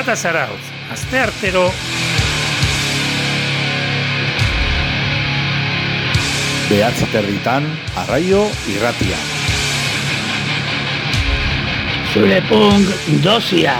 Zarata zarautz, azte artero... Behatzi territan, arraio irratia. Zure punk dosia.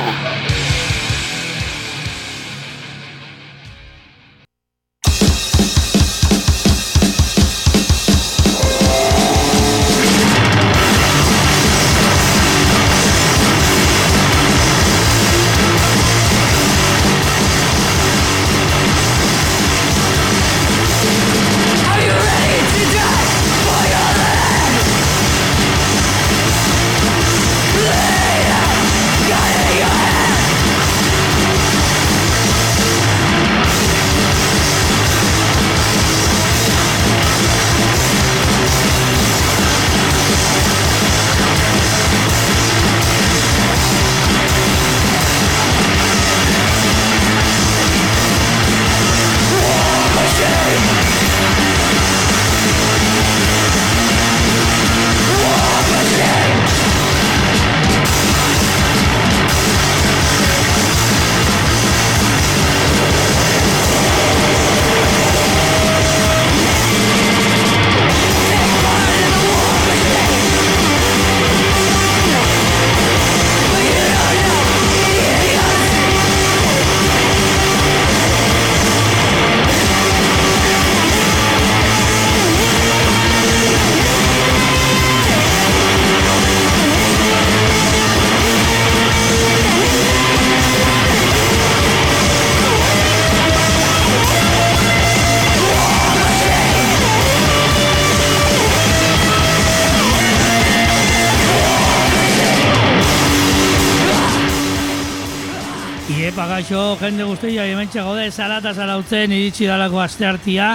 Guztia, hementxe gaude, zarata zarautzen iritsi dalako asteartia,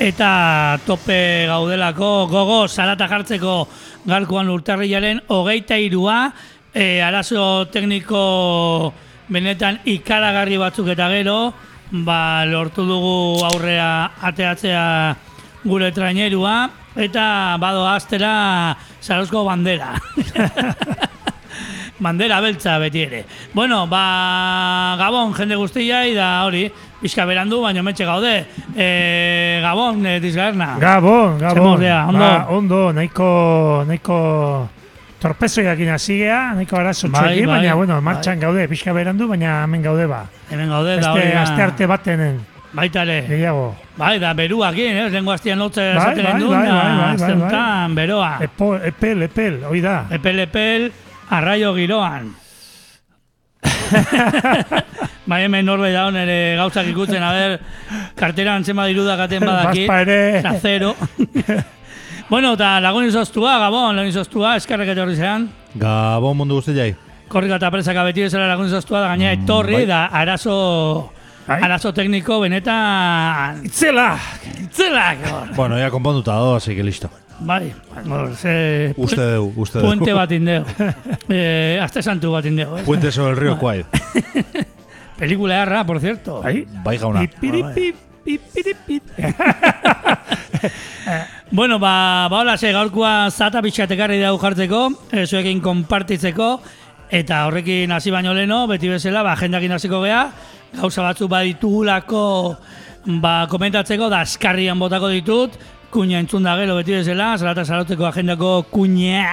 eta tope gaudelako, gogo, zarata jartzeko galkoan urtarriaren hogeita irua, e, arazo tekniko benetan ikaragarri batzuk eta gero, ba, lortu dugu aurrea ateatzea gure trainerua, eta bado astera zarozko bandera. Bandera beltza beti ere. Bueno, ba, Gabon jende guztiai da hori, pixka berandu, baina metxe gaude. E, Gabon, e, dizgarna. Gabon, Gabon. Zemordea, ondo. Ba, ondo, nahiko, nahiko torpezoiak inazigea, nahiko arazo Bai, bai, baina, bueno, martxan gaude, pixka berandu, baina hemen gaude ba. Hemen gaude da Beste hori. da. aste arte batenen, Baita ere. gehiago. Bai, da beruakin, eh? Lengo hastian lotze Bai, esaten bai, genuen, bai, da, bai, bai, bai, azten bai. tan, beroa. Epo, epel, epel, hoi da. Epel, epel, arraio giroan. bai, hemen norbait da ere gauzak ikutzen, a ber, karteran zema dirudak aten badaki. Baspa ere. Eta zero. bueno, eta lagun izoztua, Gabon, lagun izoztua, eskarrek etorri zean. Gabon mundu guzti jai. Korrika eta presaka beti bezala lagun izoztua, da gaina etorri, bai. da arazo... Bai. Arazo tekniko benetan... Itzela! Itzelak! hor. Bueno, ya konpontuta do, así que listo. Bai, hor, ze... Uste deu, uste deu. Puente bat indeo. eh, Azte santu bat indeo. Eh? Puente sobre el río Kwai. Pelikula erra, por cierto. Bai, Bai. Pipiripip, pipiripip. Bueno, ba, ba hola, ze, gaurkoa zata pixkatekarri dau jartzeko, e, zuekin konpartitzeko, eta horrekin hasi baino leno, beti bezala, ba, agendakin hasiko gea, gauza batzu baditugulako ba, komentatzeko, da askarrian botako ditut, kuña entzun da gero beti bezala, zarata zaroteko agendako kuña.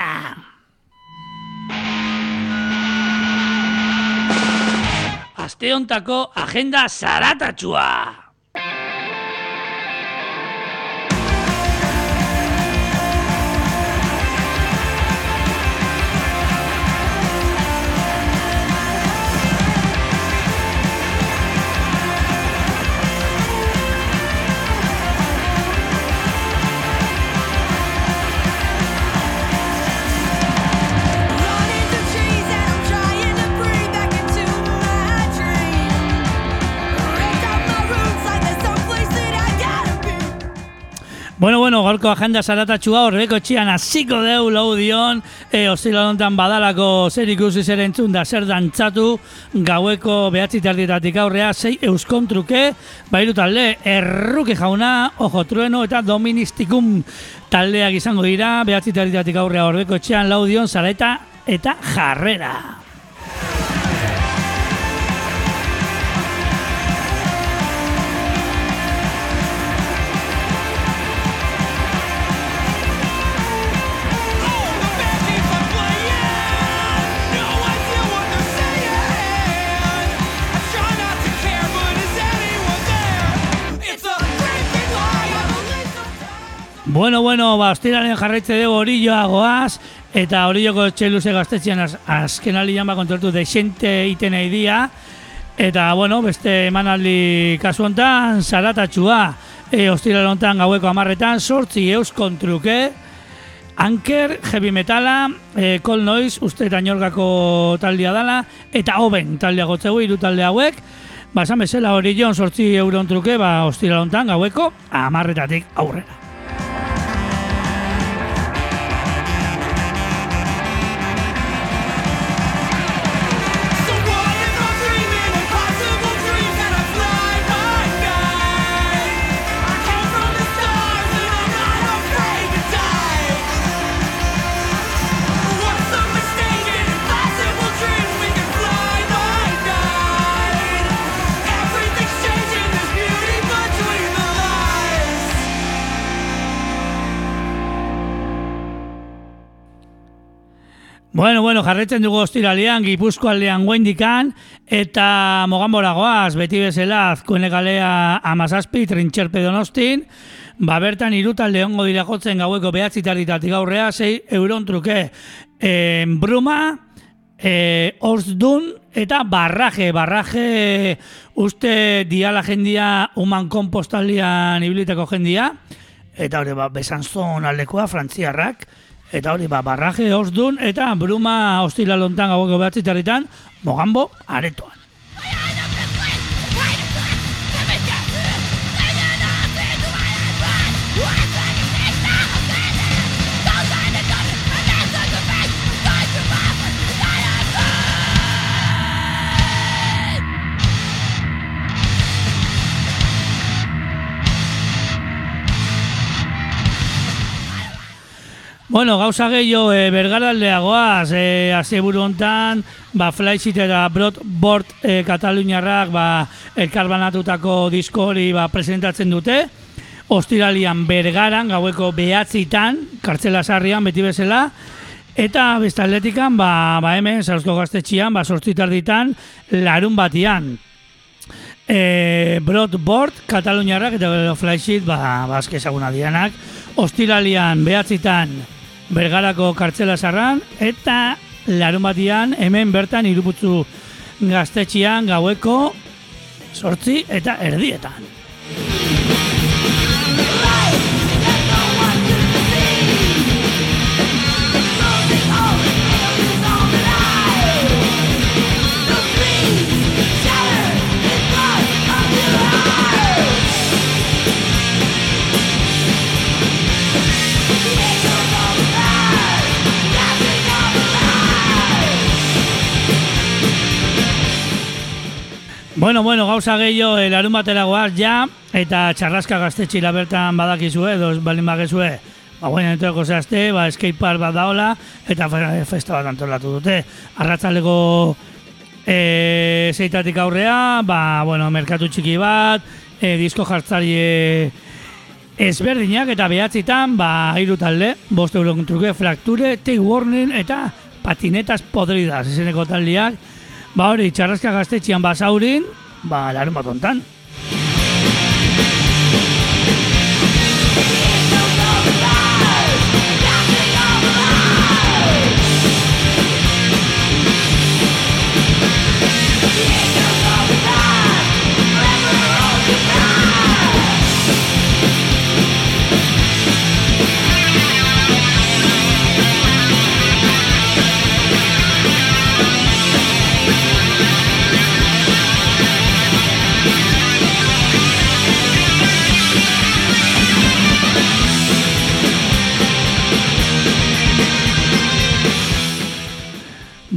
Aste hontako agenda zaratatxua. Bueno, bueno, gaurko agenda zaratatxua horreko txian hasiko deu lau dion, e, ostilo honetan badalako zer ikusi zer entzun da zer dantzatu, gaueko behatzi tardietatik aurrea, sei euskontruke, bairu talde, erruki jauna, ojo trueno eta doministikum taldeak izango dira, behatzi tardietatik aurrea horreko txian lau dion zareta eta jarrera. Bueno, bueno, ba, ostiraren jarraitze dugu orilloa goaz, eta orilloko txeluze gaztetxean az, azken alian ba kontortu desente iten nahi dia, eta, bueno, beste emanaldi kasu hontan, zaratatxua, e, ostirale hontan gaueko amarretan, sortzi euskon truke, Anker, heavy metala, e, Cold Noise, uste eta inorgako taldea dala, eta Oben taldea gotzegu, hiru talde hauek, ba, esan bezala hori joan sortzi euron truke, ba, ostira hontan gaueko, amarretatik aurrera. Bueno, bueno, jarretzen dugu ostiralean, Gipuzko aldean guendikan, eta moganbora goaz, beti bezala, azkuene galea amazazpi, trintxerpe donostin, ba bertan irutalde ongo dira jotzen gaueko behatzi taritatik aurrea, sei euron truke, e, bruma, e, orzdun, eta barraje, barraje uste diala jendia uman kompostaldian ibiliteko jendia, eta hori ba, besanzon aldekoa, frantziarrak, eta hori ba, barraje osdun, eta bruma ostila lontan gaueko behatzitarritan, mogambo aretoan. Bueno, gauza gehiago e, bergaraldeagoaz, e, azeburu hontan, ba, Flyshit eta Broadboard e, Kataluniarrak ba, elkarbanatutako disko hori ba, presentatzen dute. Ostiralian bergaran, gaueko behatzitan, kartzela sarrian, beti bezala. Eta bestaldetikan, ba, ba hemen, Zauzko gaztetxian, ba, sortzitarditan, larun batian. E, Broadboard, Kataluniarrak eta Flyshit, ba, bazke ezaguna dianak, ostiralian behatzitan bergarako kartzela sarran, eta larun batian hemen bertan iruputzu gaztetxian gaueko sortzi eta erdietan. Bueno, bueno, gauza gehiago eh, larun batera goaz ja, eta txarraska gaztetxila bertan badakizue, edo ez balin bagezue, ba, guen entorako zehazte, ba, skate park bat daola, eta fe- festa bat antolatu dute. Arratzaleko e, zeitatik aurrea, ba, bueno, merkatu txiki bat, e, disko jartzari e, ezberdinak eta behatzitan, ba, hiru talde, bost euron truke, frakture, take warning eta patinetas podridas, izeneko taldiak, ba hori, txarraska gaztetxian basaurin, ba, larun bat ontan.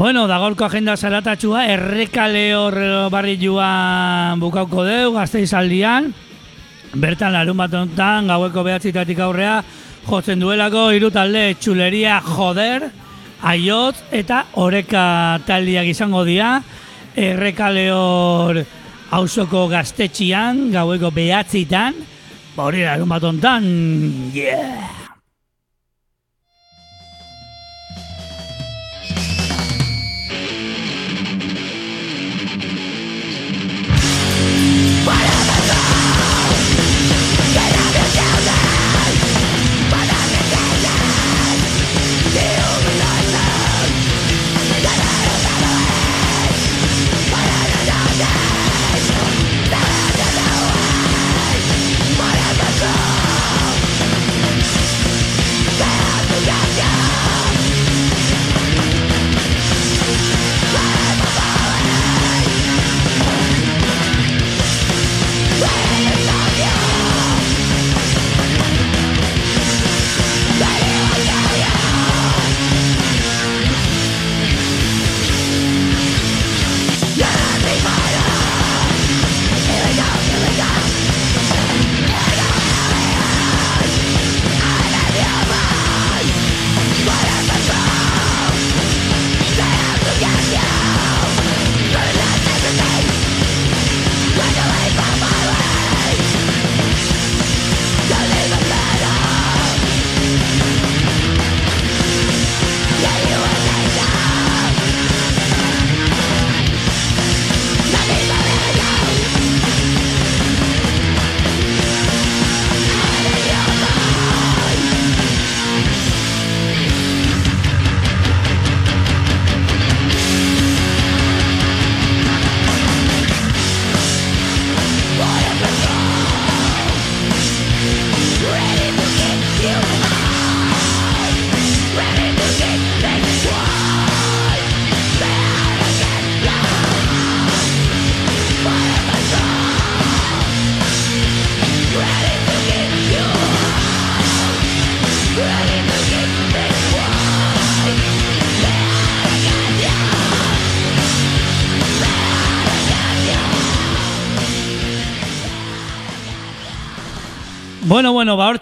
Bueno, dagolko agenda zaratatxua, errekale hor barri joan bukauko deu, gazteizaldian. Bertan larun bat honetan, gaueko behatzitatik aurrea, jotzen duelako hiru talde txuleria joder, aiot eta oreka taldiak izango dira. Errekale hor hausoko gaztetxian, gaueko behatzitan, ba hori larun bat honetan, yeah!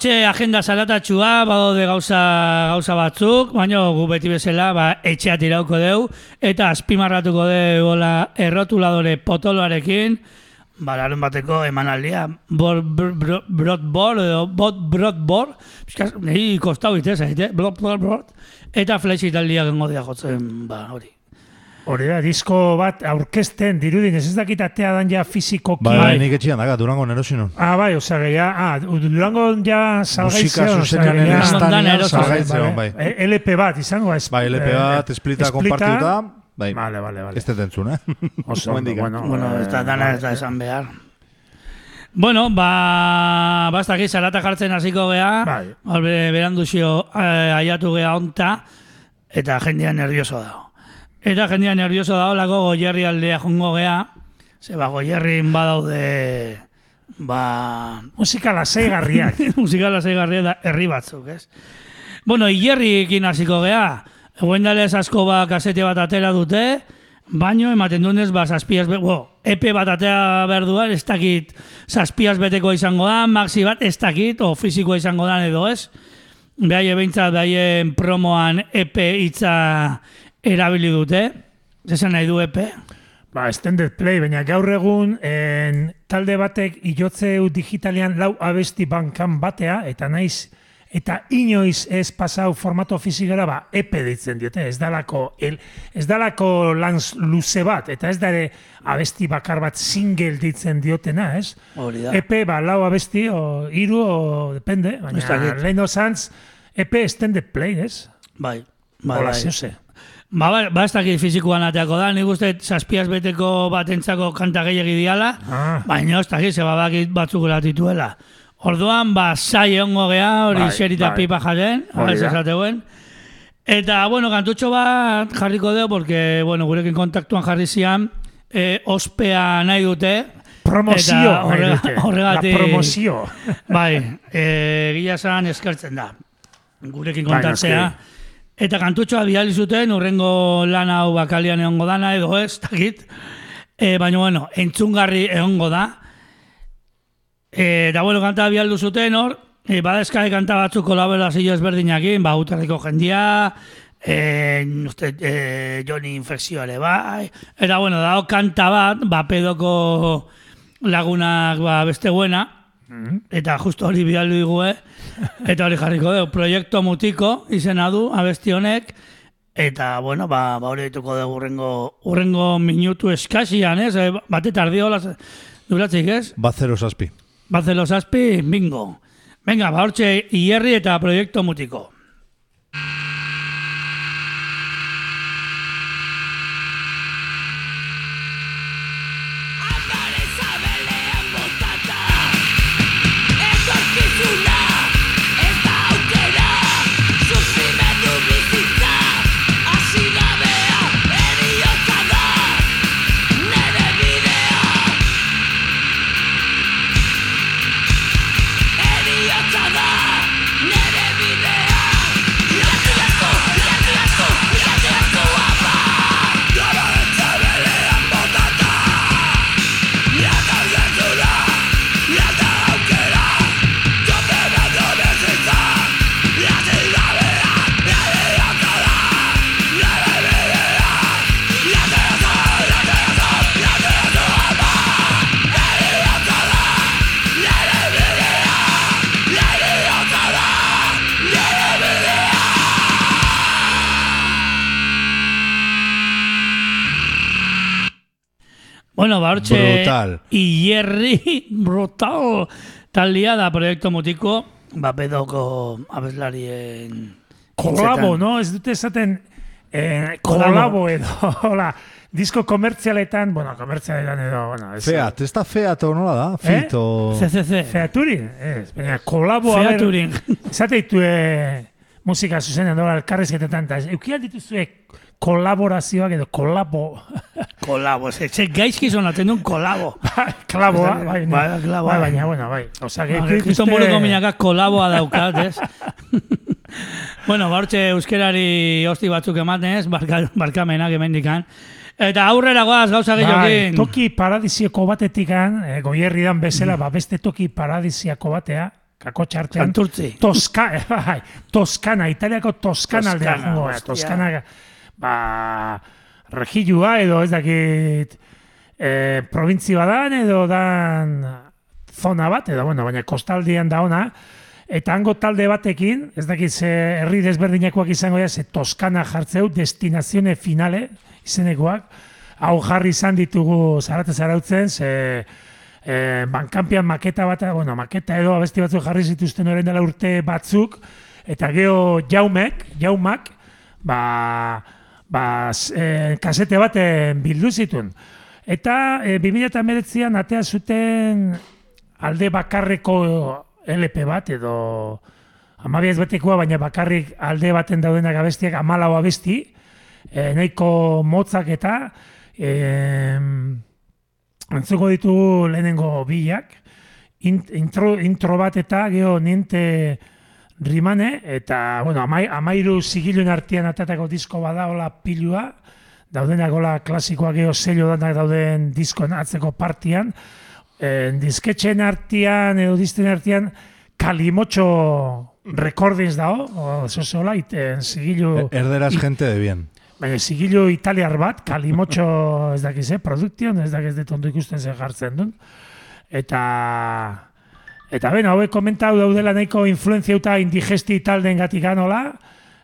Hortxe agenda salatatxua, badaude gauza, gauza batzuk, baina gu beti bezala ba, etxea tirauko deu, eta azpimarratuko deu hola errotuladore potoloarekin, ba, larun bateko emanaldia, bor, br, br, brot bor, edo bot brot bor, pixkaz, nahi kostau itez, eh, eta flex italdia gengo dia jotzen, ba, hori. Hori da, disko bat aurkezten dirudin, ez ez dakit atea dan ja fizikoki. Bai, bai, nik etxian daga, durango nerosinon. Ah, bai, osea, ja, ah, Durango ja salgaitzeon. Musika zuzenean eroso. salgaitzeon, bai. E, LP bat izango, ez, Bai, LP bat, esplita konpartiuta, bai, Vale, vale, vale. ez dut entzun, eh? Oso, Hemendik. bueno, Bueno, eh, ez da dana ez da esan behar. Bueno, ba, bastak salata jartzen hasiko gea, Bai. Horbe, beranduzio eh, aiatu gea onta, eta jendea nervioso dago. Eta jendea nervioso dago, lako goierri aldea jungo gea, ze ba, goierrin badaude, ba, Musika lasaigarriak. musika lasaigarria da herri batzuk, ez? Bueno, Ierrikin hasiko gea. Eguendalez asko ba kasete bat atera dute, baino ematen dunez ba zazpiaz, bo, epe bat atera behar duan, ez dakit zazpiaz beteko izango da, maxi bat ez dakit, o fizikoa izango da edo ez. Behaie behintzat behaien promoan epe hitza erabili dute. Zesan nahi du epe? ba, extended play, baina gaur egun en, talde batek ilotzeu digitalian lau abesti bankan batea, eta naiz eta inoiz ez pasau formato fizikara ba epe ditzen diote, ez dalako el, ez dalako lan luze bat, eta ez dare abesti bakar bat single ditzen diotena, ez? Hori da. EP, ba, lau abesti, o hiru, o depende, baina dakit. lehen osantz, EP extended play, ez? Bai. Bai, Hola, bai. Ba, ba, ba ez dakit fizikoan ateako da, nik uste zazpiaz beteko batentzako kanta gehiagi diala, Ah. baina ez dakit, ze badakit batzuk gratituela. Orduan, ba, sai ongo gea, hori Bai, xerita bai. pipa Hori da. esateuen. Eta, bueno, kantutxo bat jarriko deu, porque, bueno, gurekin kontaktuan jarri zian, eh, ospea nahi dute. Promozio, horregatik- La promozio. Bai, e, gila esan eskertzen da. Gurekin Bai, kontatzea. noski. Eta kantutxoa bidali zuten, urrengo lan hau bakalian egongo dana edo ez, dakit. E, baina, bueno, entzungarri egongo da. E, eta, bueno, kanta bialdu zuten hor, e, badezkai kanta batzuk kolaborazio ezberdinakin, ba, utarriko jendia, e, uste, e, Joni infekzioa ere bai. Eta, bueno, dago kanta bat, ba, pedoko lagunak ba, beste buena, eta justo hori bidaldu digue, eta hori jarriko dugu, proiektu mutiko izena du, abesti honek, eta, bueno, ba, ba hori dituko dugu urrengo, urrengo minutu eskasian, ez? Eh, Bate tardiola, duratzik, ez? Bat zero zazpi. Bazelo zazpi, bingo. Venga, ba hortxe, hierri eta proiektu mutiko. Bueno, ba hortxe, Brutal. hierri, brutal, taldia da proiektu mutiko, ba pedoko abeslarien... Kolabo, no? Ez dute esaten eh, Kolabo. edo, hola, disko komertzialetan, bueno, komertzialetan edo, bueno, ez, Feat, ez da feat o nola da? Fit o... CCC. Featurin, ez, baina kolabo, a ber, Featuring. esate ditue musika zuzenean dola elkarrizketetan, eta eukial dituzue kolaborazioak edo kolabo, Kolabo, ze, ze gaizki sonatzen duen kolabo. klaboa, bai, Bai, klaboa. bai, baina, bueno, bai, osa, que Vale, Kriston buruko minaka kolaboa daukat, ez? Bueno, bartxe euskerari hosti batzuk ematen ez, barka, barkamenak emendikan. Eta aurrera goaz gauza Bai, gehiokin. toki paradisiako batetikan, e, goierridan bezala, ba, beste toki paradisiako batea, kako txartean, Santurtzi. Toska, bai, Toskana, Italiako Toskana aldea Toskana, hostia. Toskana, ba, regilua edo ez dakit e, provintzi badan edo dan zona bat, edo bueno, baina kostaldian da ona, eta hango talde batekin, ez dakit ze herri desberdinakoak izango dira, ze Toskana jartzeu, destinazione finale izenekoak, hau jarri izan ditugu zarate zarautzen, ze e, bankampian maketa bat, bueno, maketa edo abesti batzuk jarri zituzten orain dela urte batzuk, eta geho jaumek, jaumak, ba, ba, e, kasete baten bildu zituen. Eta e, 2019an atea zuten alde bakarreko LP bat edo amabiaz betekoa, baina bakarrik alde baten daudenak abestiak amalau abesti, e, nahiko motzak eta e, entzuko ditugu lehenengo bilak, int, intro, intro bat eta geho ninte rimane, eta, bueno, amai, amairu zigiluen artean atatako disko bada, hola pilua, daudenak hola klasikoak geho zelio danak dauden diskoen atzeko partian, e, disketxen artean, edo disten artean, Kalimotxo recordings dao, o, zozola, iten zigilu... Erderaz i- gente de bien. Baina zigilu italiar bat, kalimotxo ez dakiz, eh, produktion, ez dakiz dut ondo ikusten zer jartzen duen. Eta, eta beno, hauek komentau daudela nahiko influenzia eta indigesti taldeen gatik anola,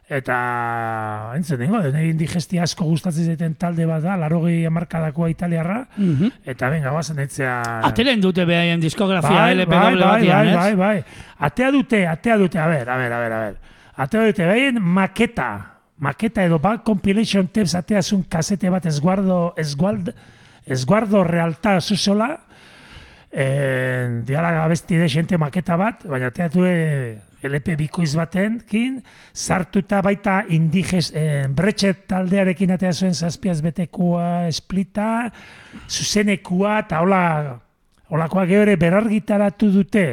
eta, entzen dingo, nire indigesti asko gustatzen zaiten talde bat da, larogei amarkadakoa italiarra, Mhm. eta benga, guazen etzea... Ateren dute behaien diskografia Bai, LP bai, bai, bai, bai, bai. Atea dute, atea dute, a ber, a ber, a ber, a ber. Atea dute, behin maketa, maketa edo bat compilation tapes ateazun kasete bat esguardo, esguald, esguardo realta zuzola, eh, diala abesti de xente maketa bat, baina ateatu LP bikoiz baten, kin, sartuta baita indiges, eh, bretxet taldearekin atea zuen zazpiaz betekua, esplita, zuzenekua, eta hola, holakoak gero ere berargitaratu dute,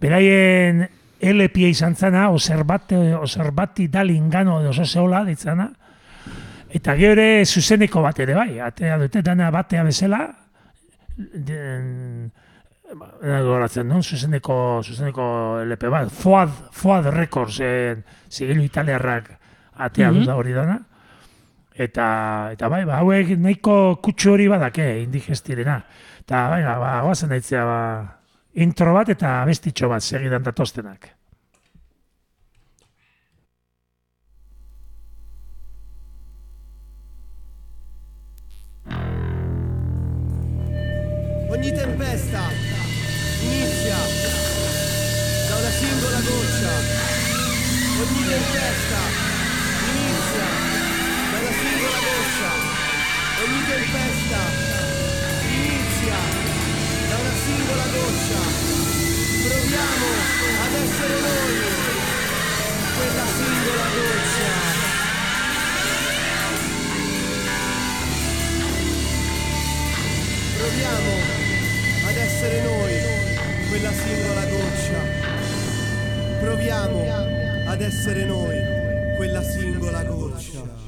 beraien LP izan zana, oserbate, oserbati dalingano oso zehola ditzana, eta gero ere zuzeneko bat ere bai, atea dute dana batea bezala, den, goratzen duen, zuzeneko, zuzeneko LP bat, Fuad, Fuad Records, en, zigilu italiarrak atea Mhm. dut hori dana. Eta, eta bai, ba, hauek nahiko kutsu hori badake, indigestirena. Eta bai, ba, guazen daitzea, ba, intro bat eta bestitxo bat segidan datostenak. Ogni tempesta Ogni tempesta inizia da una singola goccia. Ogni tempesta inizia da una singola goccia. Proviamo ad essere noi quella singola goccia. Proviamo ad essere noi quella singola goccia. Proviamo ad essere noi quella singola goccia.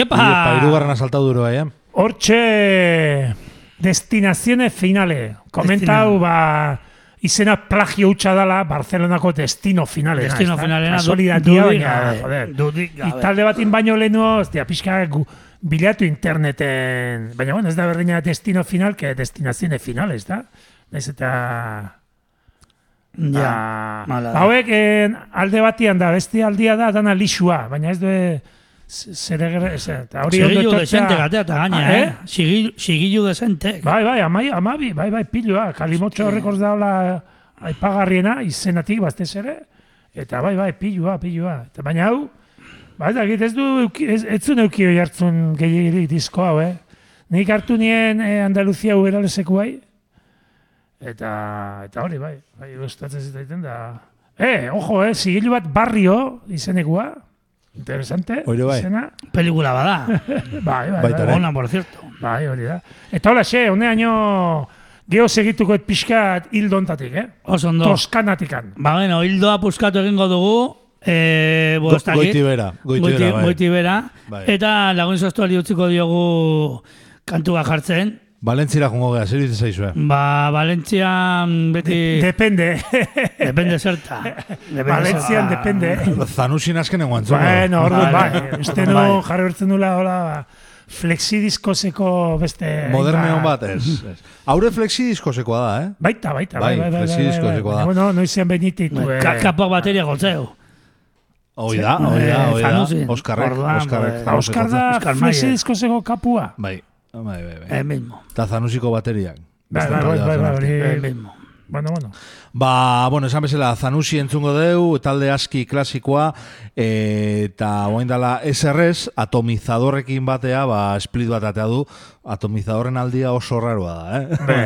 Epa! Iepa, irugarren asaltau duro eh? Hortxe destinazione finale. Komentau, ba, izena plagio hutsa dala Barcelonako destino finale. Destino finalena du- Solidatia, dudik baina, joder. dudik gabe. Italde batin baino lehenu, ostia, pixka gu, bilatu interneten. Baina, bueno, ez da berdina destino final, que destinazione finale, ez da? Naiz eta... Ja, ba, hauek eh, alde batian da, beste aldia da, dana lixua, baina ez du zer ez, eta hori ondo Sigilu etortzea- desente gatea eta gaina, Ah, eh? Sigilu, sigilu desente. Bai, bai, amai, amabi, bai, bai, pilua, kalimotxo horrek hor daula aipagarriena, izenatik baztez ere, eta bai, bai, pilua, pilua. Eta baina hau, bai, da, ez du, ez, ez zuen euki hoi hartzun gehiagirik disko hau, eh? Nik hartu nien eh, Andaluzia uberaleseku bai, eta, eta hori, bai, bai, gustatzen zitaiten da. Eh, ojo, eh, zigilu bat barrio izenekua, interesante, Hori bai. izena. Pelikula bada. Bai, bai, bai, bai. Ona, por cierto. Bai, hori da. Eta hola, xe, honeaino geho segituko et pixkat hildontatik, eh? Oso ondo. Toskanatikan. Ba, bueno, hildoa puskatu egingo dugu. Eh, bo, Go- ez dakit. goitibera, goitibera, Goiti- bai. goitibera. Bai. Eta lagun zostuari utziko diogu kantua jartzen. Valentzira jongo gea, zer ditzen zaizue? Ba, Valentzian beti... Depende. depende zerta. Depende Valentzian depende. Zanusin azken eguan zuen. bueno, ordu, Bai. bai. Uste no Bai. jarri bertzen dula, hola, flexidiskozeko beste... Moderneon hainbat- bat, ez. Haure flexi diskosekoa da, eh? Baita, baita, bai, Bai, bai, bai, bai, bai, bai, flexidiskozeko da. Bueno, noizean benititu, eh. Ka kapoak bateria gotzeu. Hoi da, hoi da, Eh, hoi da. Oskarrek, Oskarrek. Ba, Oskar da flexidiskozeko kapua. Bai, bai, bai. bai. El mismo. Eta zanusiko bateriak. Bai, bai, bai, bai, bai. El mismo. Bueno, bueno. Ba, bueno, esan bezala, Zanusi entzungo deu, talde aski klasikoa, e, eta oain dala SRS, atomizadorrekin batea, ba, split bat atea du, atomizadorren aldia oso raroa da, eh? Bai,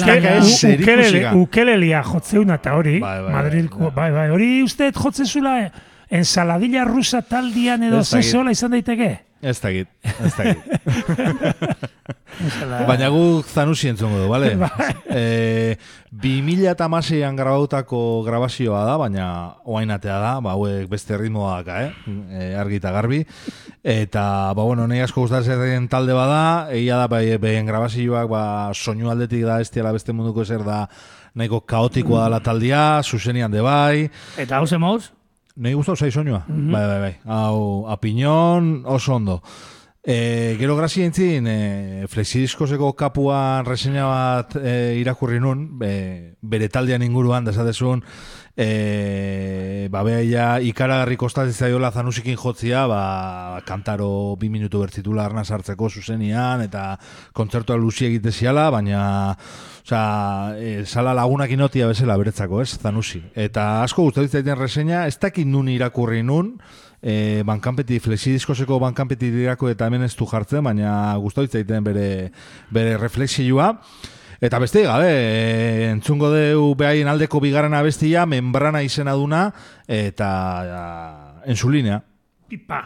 gaina- ez U- ukelele, ukelelia jotzeuna eta hori, Bai, bai, Madrilko, bai. bai, bai, hori uste jotze zula eh, ensaladilla rusa taldian edo zesola izan daiteke? Ez dakit, ez dakit. Baina guk Zanusi entzungo du, bale? e, 2000 eta maseian grabautako grabazioa da, baina oainatea da, ba, hauek beste ritmoa daka, eh? E, argi eta garbi. Eta, ba, bueno, nahi asko gustatzen talde bada, egia da, bai, behen grabazioak, ba, soinu aldetik da, ez beste munduko ezer da, nahiko kaotikoa dela taldia, zuzenian de bai, Eta hau zemoz? Nei gustau zai soinua. Bai, bai, bai. Hau, apiñon oso ondo. E, gero grazia entzin, e, flexidiskozeko kapuan reseña bat e, irakurri nun, be, bere taldean inguruan, desatezun, e, ba, beha ikaragarri kostatzen zaiola zanusikin jotzia, ba, kantaro bi minutu bertzitula arna sartzeko zuzenian, eta kontzertua luzi egite ziala, baina, osea, e, sala lagunak inotia bezala beretzako, ez, zanusi. Eta asko gustatu zaiten reseña, ez dakit nun irakurri nun, e, bankanpeti, flexidiskozeko bankanpeti dirako eta hemen ez du jartzen, baina gustatu zaiten bere, bere reflexioa. Eta beste gabe, entzungo deu behaien aldeko bigarren abestia, membrana izena duna, eta ja, enzulinea. Pipa.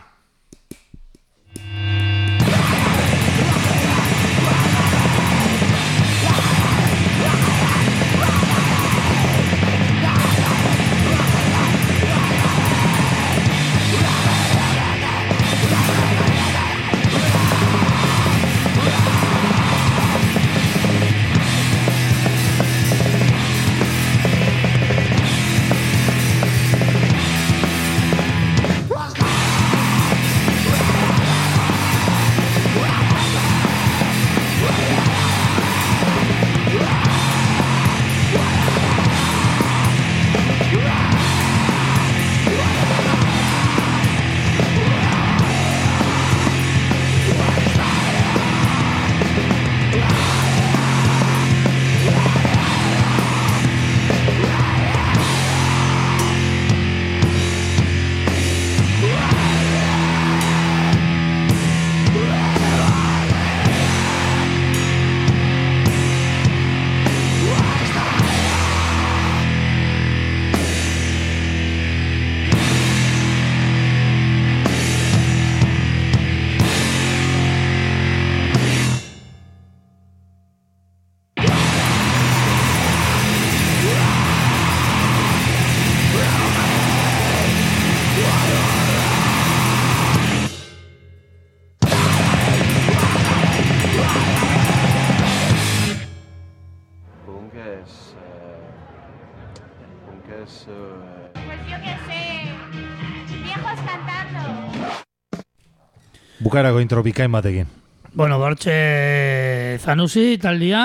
Bukaerako intro bikain batekin. Bueno, bortxe Zanusi, taldia,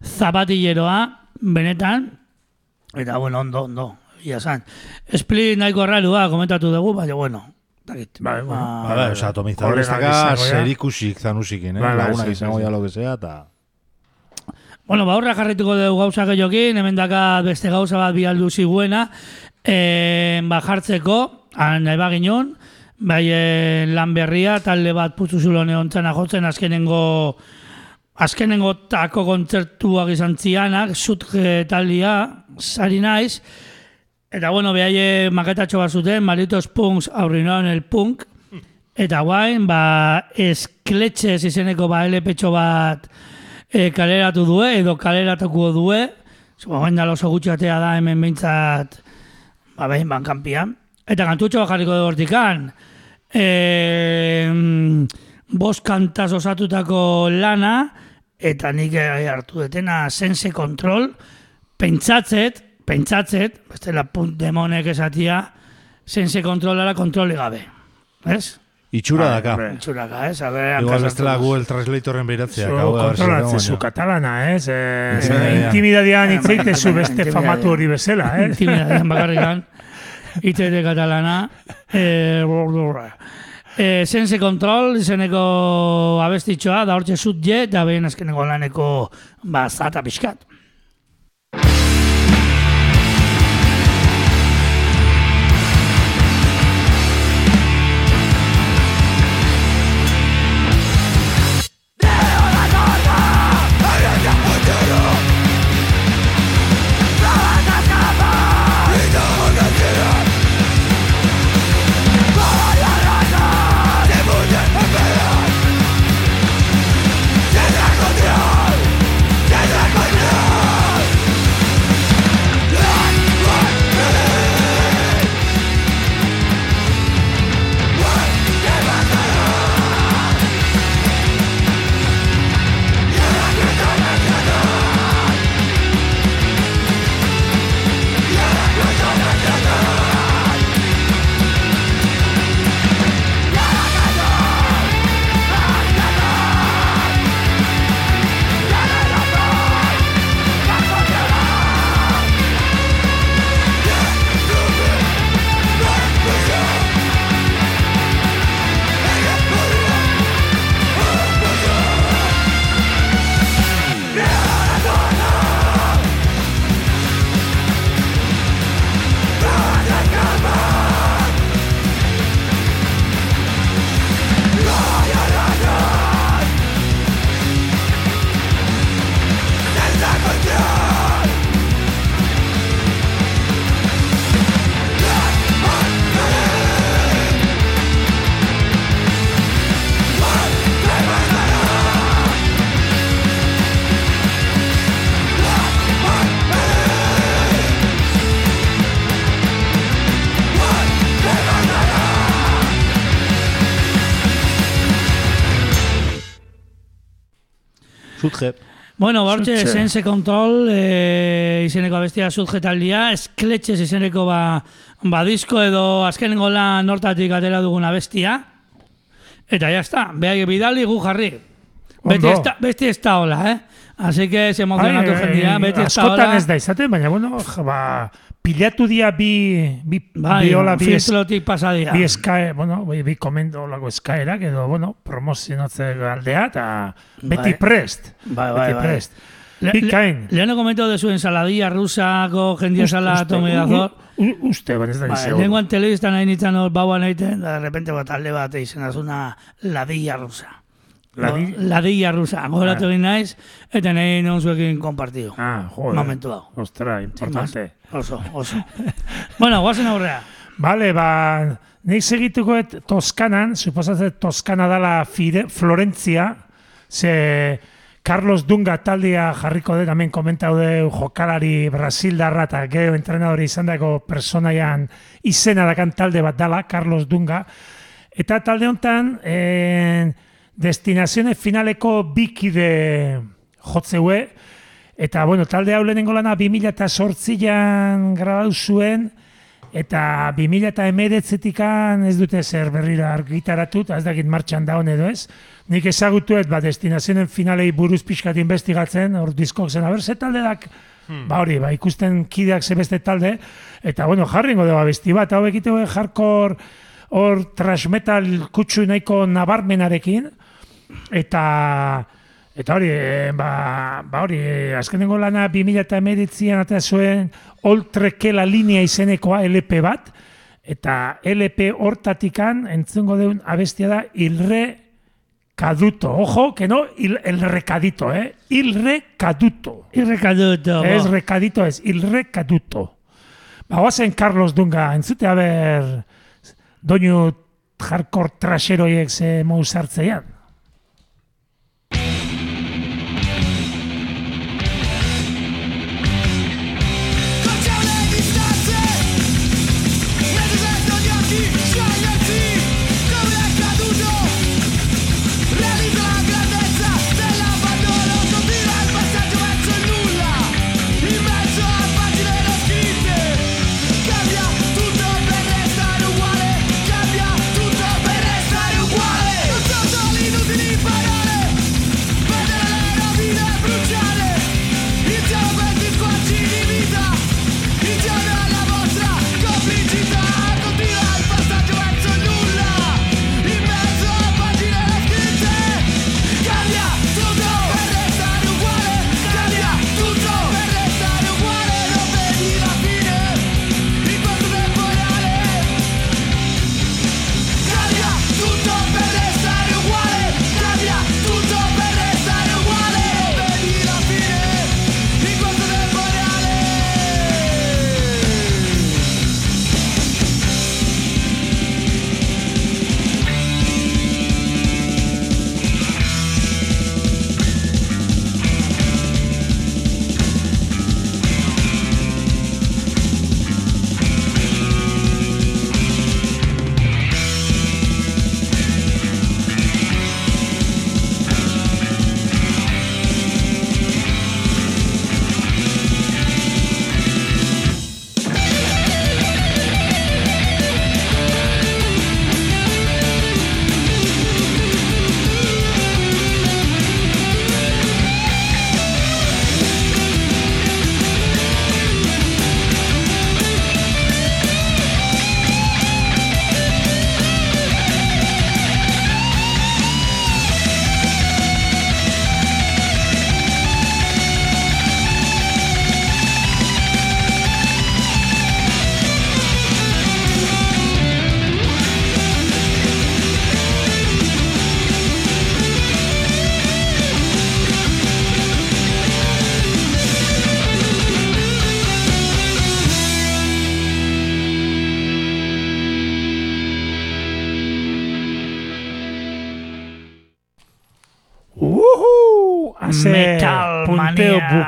zapatilleroa, benetan, eta bueno, ondo, ondo, ia zan. Split nahiko rarua komentatu dugu, baina bueno, dakit. Bai, bueno. Ba, Ba, bai, osea, atomizador Kolega estaka gizago, ya. zerikusik zanusikin, eh? Bai, bai, Laguna sí, izango sí. lo que sea, eta... Bueno, ba, horra jarrituko dugu gauza gehiokin, hemen daka beste gauza bat bialdu ziguena, e, ba, jartzeko, nahi baginon, bai e, lan berria, talde bat putzu zulone ontzana jotzen, azkenengo azkenengo tako kontzertuak izan zianak, sutge taldia, sari naiz, eta bueno, behaie maketatxo bat zuten, Malitos Punks aurrinoan el punk, eta guain, ba, eskletxez izeneko ba, LP-txo bat e, kaleratu due, edo kaleratuko due, Zua, guain da oso gutxi atea da hemen behintzat, ba, behin bankanpian. Eta kantutxo bat dugu hortikan. E, bost kantaz osatutako lana, eta nik eh, hartu detena sense control, pentsatzet, pentsatzet, bestela punt demonek esatia, sense controlara kontroli gabe. Ez? Itxura Bai, daka. bai. Itxuraka, ez? A ber, Igual bestela hartu Google Translatorren behiratzea. Zu tengo zu katalana, ez? Eh. Intimidadian itzeite zu beste Intimidadian. famatu hori bezala, ez? Intimidadian bakarrikan, itete katalana. Eh, eh, sense Control izeneko abestitxoa, da hortxe zut je, da behin azkeneko laneko bazata pixkat. Zutje. Bueno, bortxe, sense control e, izeneko abestia zutje taldia, eskletxez izeneko ba, ba disko edo azkenengo lan hortatik atera dugun abestia. Eta ya está, behai bidali gu jarri. Beti Ondo. ez da, beti ez da hola, eh? Así que se emozionatu Ai, jendia, ai, beti ez da askotan hola. ez da izaten, baina, bueno, ja, ba, pilatu dia bi, bi, Bai, bi, hola, bi, filtrotik pasadia. bi eskae, bueno, bi, bi komendo lako eskaerak, edo, bueno, promozionatze aldea, eta beti Bai. prest. Bai, bai, beti bai. prest. Le- Bikain. le- Leheno komento de su ensaladilla rusako jendia sala u- Uste, baina ez da Ba, izan. lenguan telebistan nahi nintzen hor bauan egiten, da de repente bat talde bat egiten azuna ladilla rusa. Ladi- Go- Ladilla rusa. Gogoratu egin naiz, eta nahi non zuekin kompartidu. Ah, joder. Momentu hau. Ostra, importante. Oso, oso. bueno, guazen aurrea. Bale, ba, nik segituko et Toskanan, suposatzen Toskana dala Fide, Florentzia, ze Carlos Dunga taldea jarriko dut, hemen komentau du jokalari Brasildarra eta gero entrenadori izan dago personaian izena dakan talde bat dala, Carlos Dunga. Eta talde honetan, en, destinazione finaleko bikide jotzeue, Eta, bueno, talde hau lehenengo lana 2008an grabatu zuen, eta 2008-etikan ez dute zer berrira argitaratut, ez dakit martxan daun edo ez. Nik ezagutuet, ba, destinazioen finalei buruz pixkat investigatzen, hor diskok zen, aber, ze talde dak, ba hori, ba, ikusten kideak ze beste talde, eta, bueno, jarringo da besti bat, hau egite hardcore, hor trash metal kutsu nahiko nabarmenarekin, eta eta hori, eh, ba, ba hori, eh, azkenengo lana 2019an ata zuen Oltrekela linea izenekoa LP bat, eta LP hortatikan entzungo deun abestia da Ilre Caduto. Ojo, que no, il, el recadito, eh? Il recaduto. Irrekaduto. Ez recadito, ez, il recaduto. Ba, oazen Carlos Dunga, entzute haber doinu hardcore trasheroiek ze mou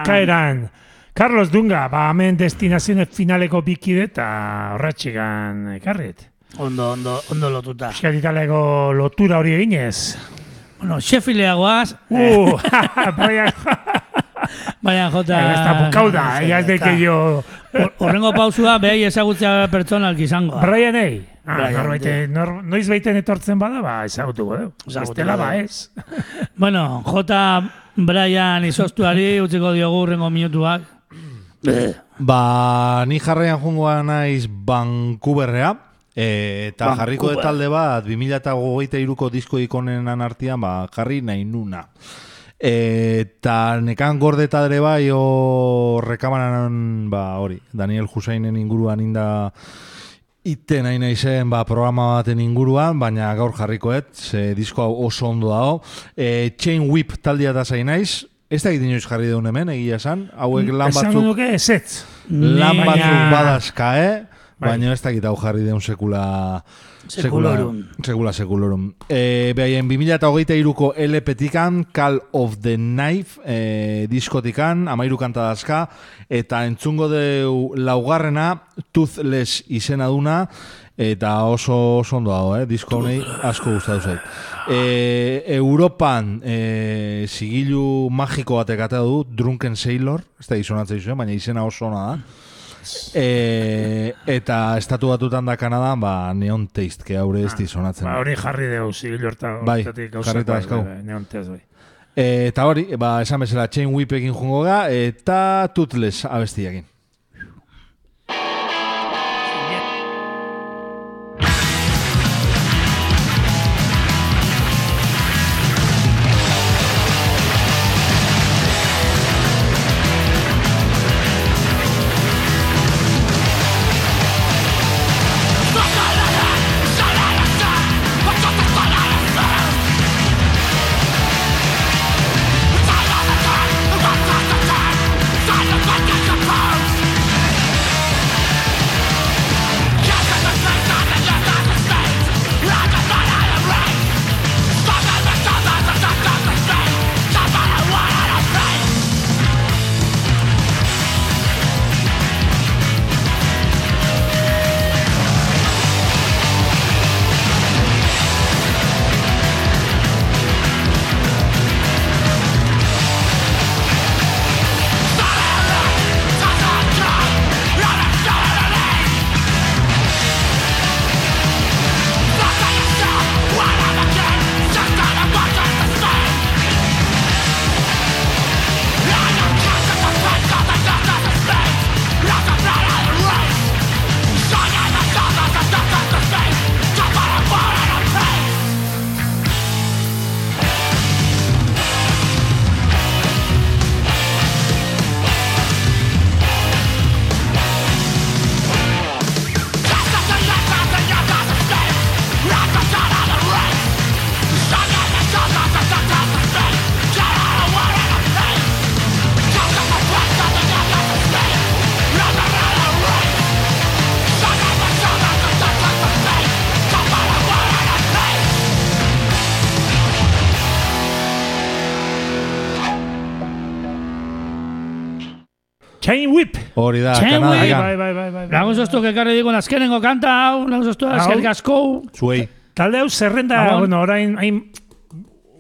bukaeran. Carlos Dunga, ba, hemen destinazioen finaleko bikide eta horratxigan ekarrit. Ondo, ondo, ondo lotuta. Euskal Italiako lotura hori eginez. Bueno, Sheffieldeagoaz, Uh, Brian, baina jota... ez da bukau da, Ez, deke jo... Hor- Horrengo pausua, behai ezagutzea pertsonalk izango. Brian ei. Ah, Brian, norbaite, nor, noiz baiten etortzen bada, ba, ezagutuko dugu. Ezagutuko Bestela ba, ez. Bueno, J. Brian izostuari utziko diogu urrengo minutuak. Ba, ni jarraian jungoa naiz Vancouverrea, e, eta Vancouver. jarriko de talde bat, 2008ko disko ikonenan artean, ba, jarri nahi nuna. Eta nekan gorde eta ere bai, o rekamaran, ba, hori, Daniel Husainen inguruan inda ite nahi nahi zen ba, programa baten inguruan, baina gaur jarrikoet, ze disko hau oso ondo dago. E, Chain Whip taldea da zain naiz, ez da egiten inoiz jarri deun hemen, egia esan, hauek lan batzuk nuke ezetz. lan batzuk badazka, eh? baina ez dakit hau jarri deun sekula... Sekulorum. Sekula, sekulorum. E, behaien, 2008ko LP-tikan, Call of the Knife e, diskotikan, amairu kanta dazka, eta entzungo deu laugarrena, Toothless izena duna, eta oso, oso ondo dago, eh? disko honei asko gustatu zait. E, Europan e, sigilu magiko batek du, Drunken Sailor, ez da izonatzen baina izena oso ona da. E, eta estatu batutan da Kanadan, ba, Neon Taste, que haure ez dizonatzen. Ba, hori jarri deu, zigil horta. Bai, gauzak, jarrita bai, bai, bai, neontez, bai. E, eta hori, ba, esan bezala, Chain Whipekin jungo ga, eta Toothless abestiakin. Hori da, Chain Bai, bai, bai, bai, bai. Lagun zoztuk ekarri digun azkenengo kanta hau, lagun zoztuk Hau. azken asko. Zuei. Talde hau zerrenda, bueno, orain, hain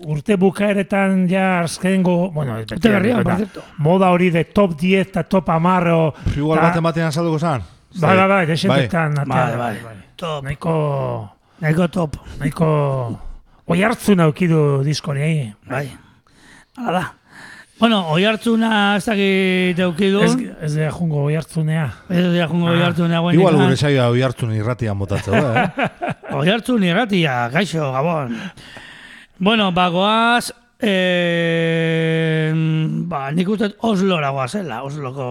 urte bukaeretan ja azkenengo, bueno, Urte berria, por cierto. moda hori de top 10 eta top 10 o... Igual baten batean azalduko zan. Bai, bai, bai, desentetan. Bai, bai. Top. Nahiko, Nahiko top. nahiko... Oi hartzun aukidu diskori, eh? Bai. Hala da. Bueno, oi hartzuna ez dakit eukidu. Ez, ez da jungo oi hartzunea. Ez dira jungo oi hartzuna guen. Igual gure saioa hoi hartzun irratian botatzeu, eh? Oi hartzun irratia, gaixo, gabon. Bueno, bagoaz, eh, ba, nik uste dut Oslora goazela, Osloko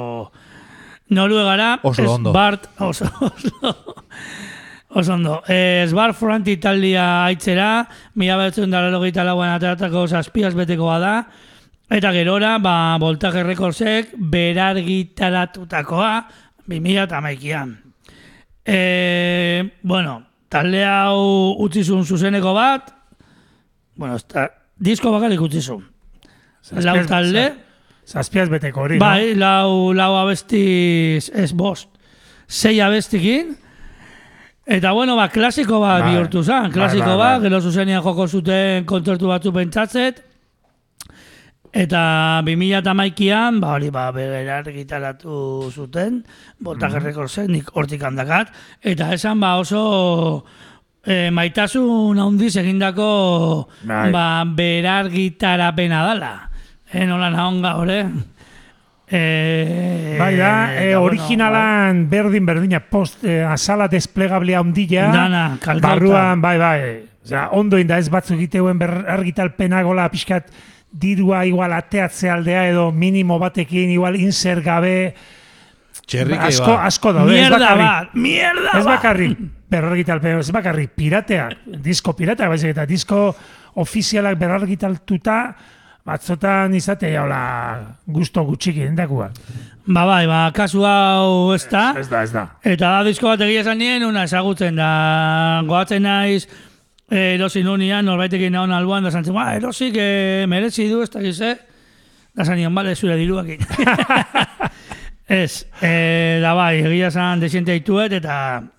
Noruegara. Oslo ondo. Bart, oso, Oslo. Oso ondo. Eh, Esbar Front Italia aitzera, mila behatzen dara logeita lauan ateratako zazpiaz betekoa da. Eta gerora, ba, Voltage Recordsek berargitaratutakoa 2000 eta maikian. E, bueno, talde hau utzi zuen zuzeneko bat, bueno, esta, disko bakarrik utzi zuen. Lau Zazpiaz- talde, Zazpiaz beteko hori, bai, lau, lau abestiz ez bost, sei abestikin, Eta bueno, ba, klasiko bat Bai. bihurtu zen, klasiko Bai, bai, bat, bai. gero zuzenian joko zuten kontzertu batzu pentsatzet, Eta 2008an, ba, hori, ba, begerar gitaratu zuten, Voltage Mhm. Recordsen, nik hortik handakat, eta esan, ba, oso e, maitasun handiz egindako, Bai. ba, berar gitarapena dala. E, nola nahon gaur, eh? E, Bai da, e, eta, bueno, originalan berdin berdina post e, azala desplegablea ondila. Dana, kalkauta. Barruan, bai, bai. Osea, ondo inda ez batzu egiteuen ber argitalpena gola pixkat dirua igual ateatze aldea edo minimo batekin igual inser gabe Txerrike asko, ba. asko daude. ez Mierda bat, mierda Ez bat. bakarrik berargitalpen, ez bakarrik pirateak, disko pirateak, baizik eta disko ofizialak berargitaltuta batzotan izate jaula gusto gutxiki dendakuak. Ba bai, ba, kasu hau ez da. Ez da, ez da. Eta da disko bat egia esan nien, una esagutzen da, goatzen naiz, eh, erosi nunian, norbaitekin nagon alboan, da zantzen, ba, erosik eh, merezi du, ez da gize, da zan nion, bale, zure diruakin. Ez, eh, da bai, egia esan desiente haituet eta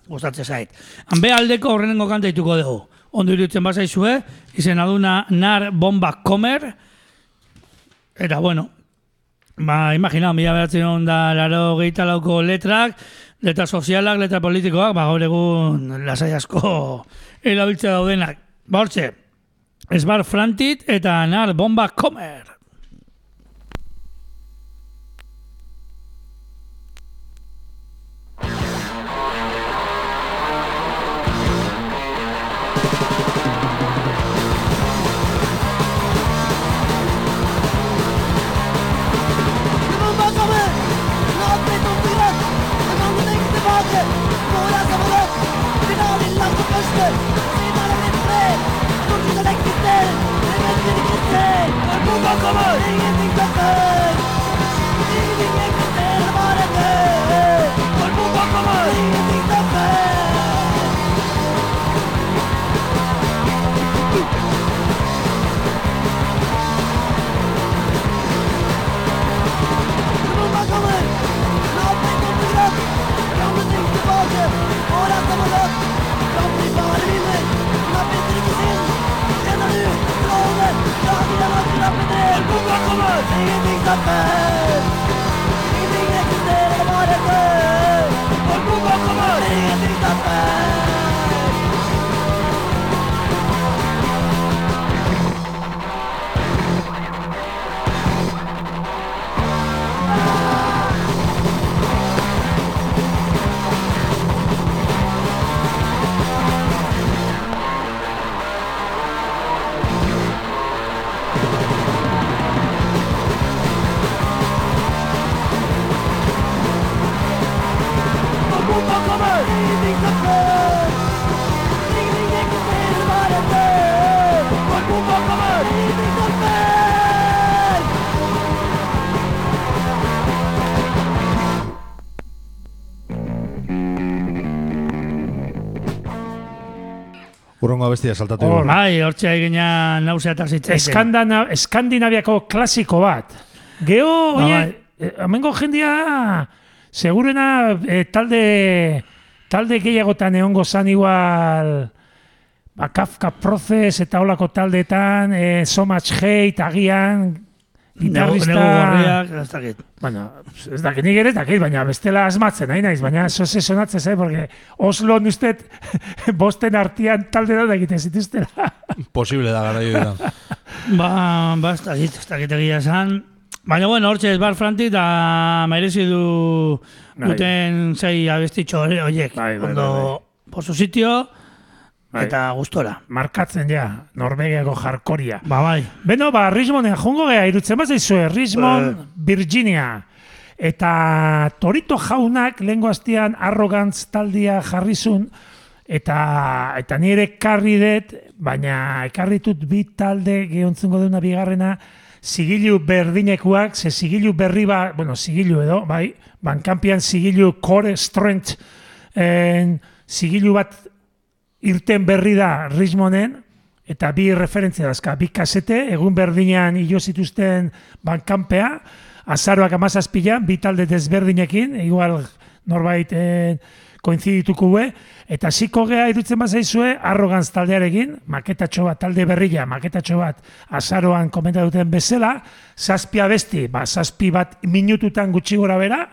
gustatzen zait. Hanbe aldeko horrenengo kanta haituko dugu. Ondo iruditzen bazaizue, izen aduna nar bomba komer, eta bueno, Ba, imagina, mila beratzen da laro gehieta lauko letrak, letra sozialak, letra politikoak, ba, gaur egun lasai asko erabiltze daudenak. Hortxe, esbar frantit eta nar bomba komer. Når bomba Everything is a man Urrongo abestia saltatu. Hor. Bai, hortxe egina nausea eta zitzaiten. Eskandana, Eskandinaviako klasiko bat. Geo, Ba, oie, bai. eh, hemengo jendia, segurena eh, talde, talde gehiagotan egongo zan igual, ba, Kafka Process eta holako taldeetan, eh, So Much Hate, agian, gitarrista... nego gorriak, ez dakit. Bueno, ez dakit, nik ere ez dakit, baina bestela asmatzen, nahi naiz, baina zoze sonatzen zai, porque Oslo nustet bosten artian talde da egiten zituztela. Posible da gara joan. Ba, ba, ez dakit, ez dakit egia esan. Baina, bueno, hortxe esbar franti eta merezi du duten zei abestitxo horiek. Bai, bai, Ondo, bai, bai. por su sitio, Bai. eta gustora. Markatzen ja, Norvegiako jarkoria. Ba, bai. Beno, ba, Richmonden jongo gea, irutzen bat zaizue, Richmond, Virginia. Eta Torito jaunak lehengo hastian arrogantz taldia jarrizun, eta, eta nire ekarri dut, baina ekarritut bi talde gehontzungo duna bigarrena, zigilu berdinekuak, ze zigilu berri ba, bueno, zigilu edo, bai, bankampian zigilu core strength, en, zigilu bat irten berri da Richmonden, eta bi referentzia dazka, bi kasete, egun berdinean hilo zituzten bankanpea, azaroak amazazpilan, bi talde desberdinekin, igual norbait eh, koinzidituko gue, eta ziko gea irutzen bazaizue, arrogantz taldearekin, maketatxo bat, talde berria, maketatxo bat, azaroan komenta duten bezala, zazpi abesti, ba, zazpi bat minututan gutxi gora bera,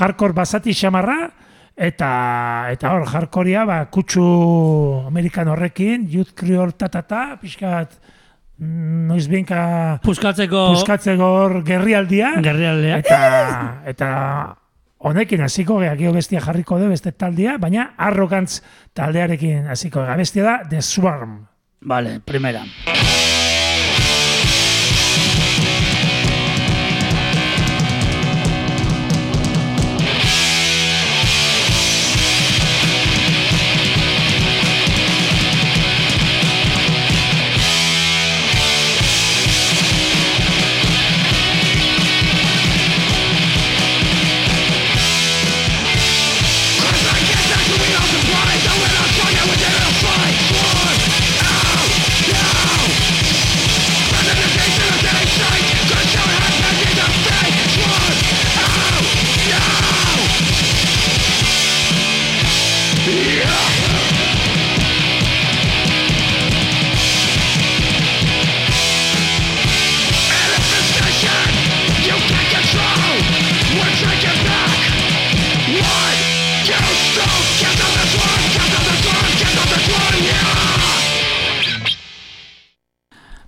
hardcore basati xamarra, eta eta hor jarkoria ba kutsu amerikan horrekin youth creole tatata pixkat mm, noiz binka Puskatzeko puskatzeko hor gerrialdia gerrialdea. eta eta honekin hasiko gea gero bestia jarriko du beste taldia baina arrogantz taldearekin hasiko gea bestia da The Swarm Vale, primera. Thank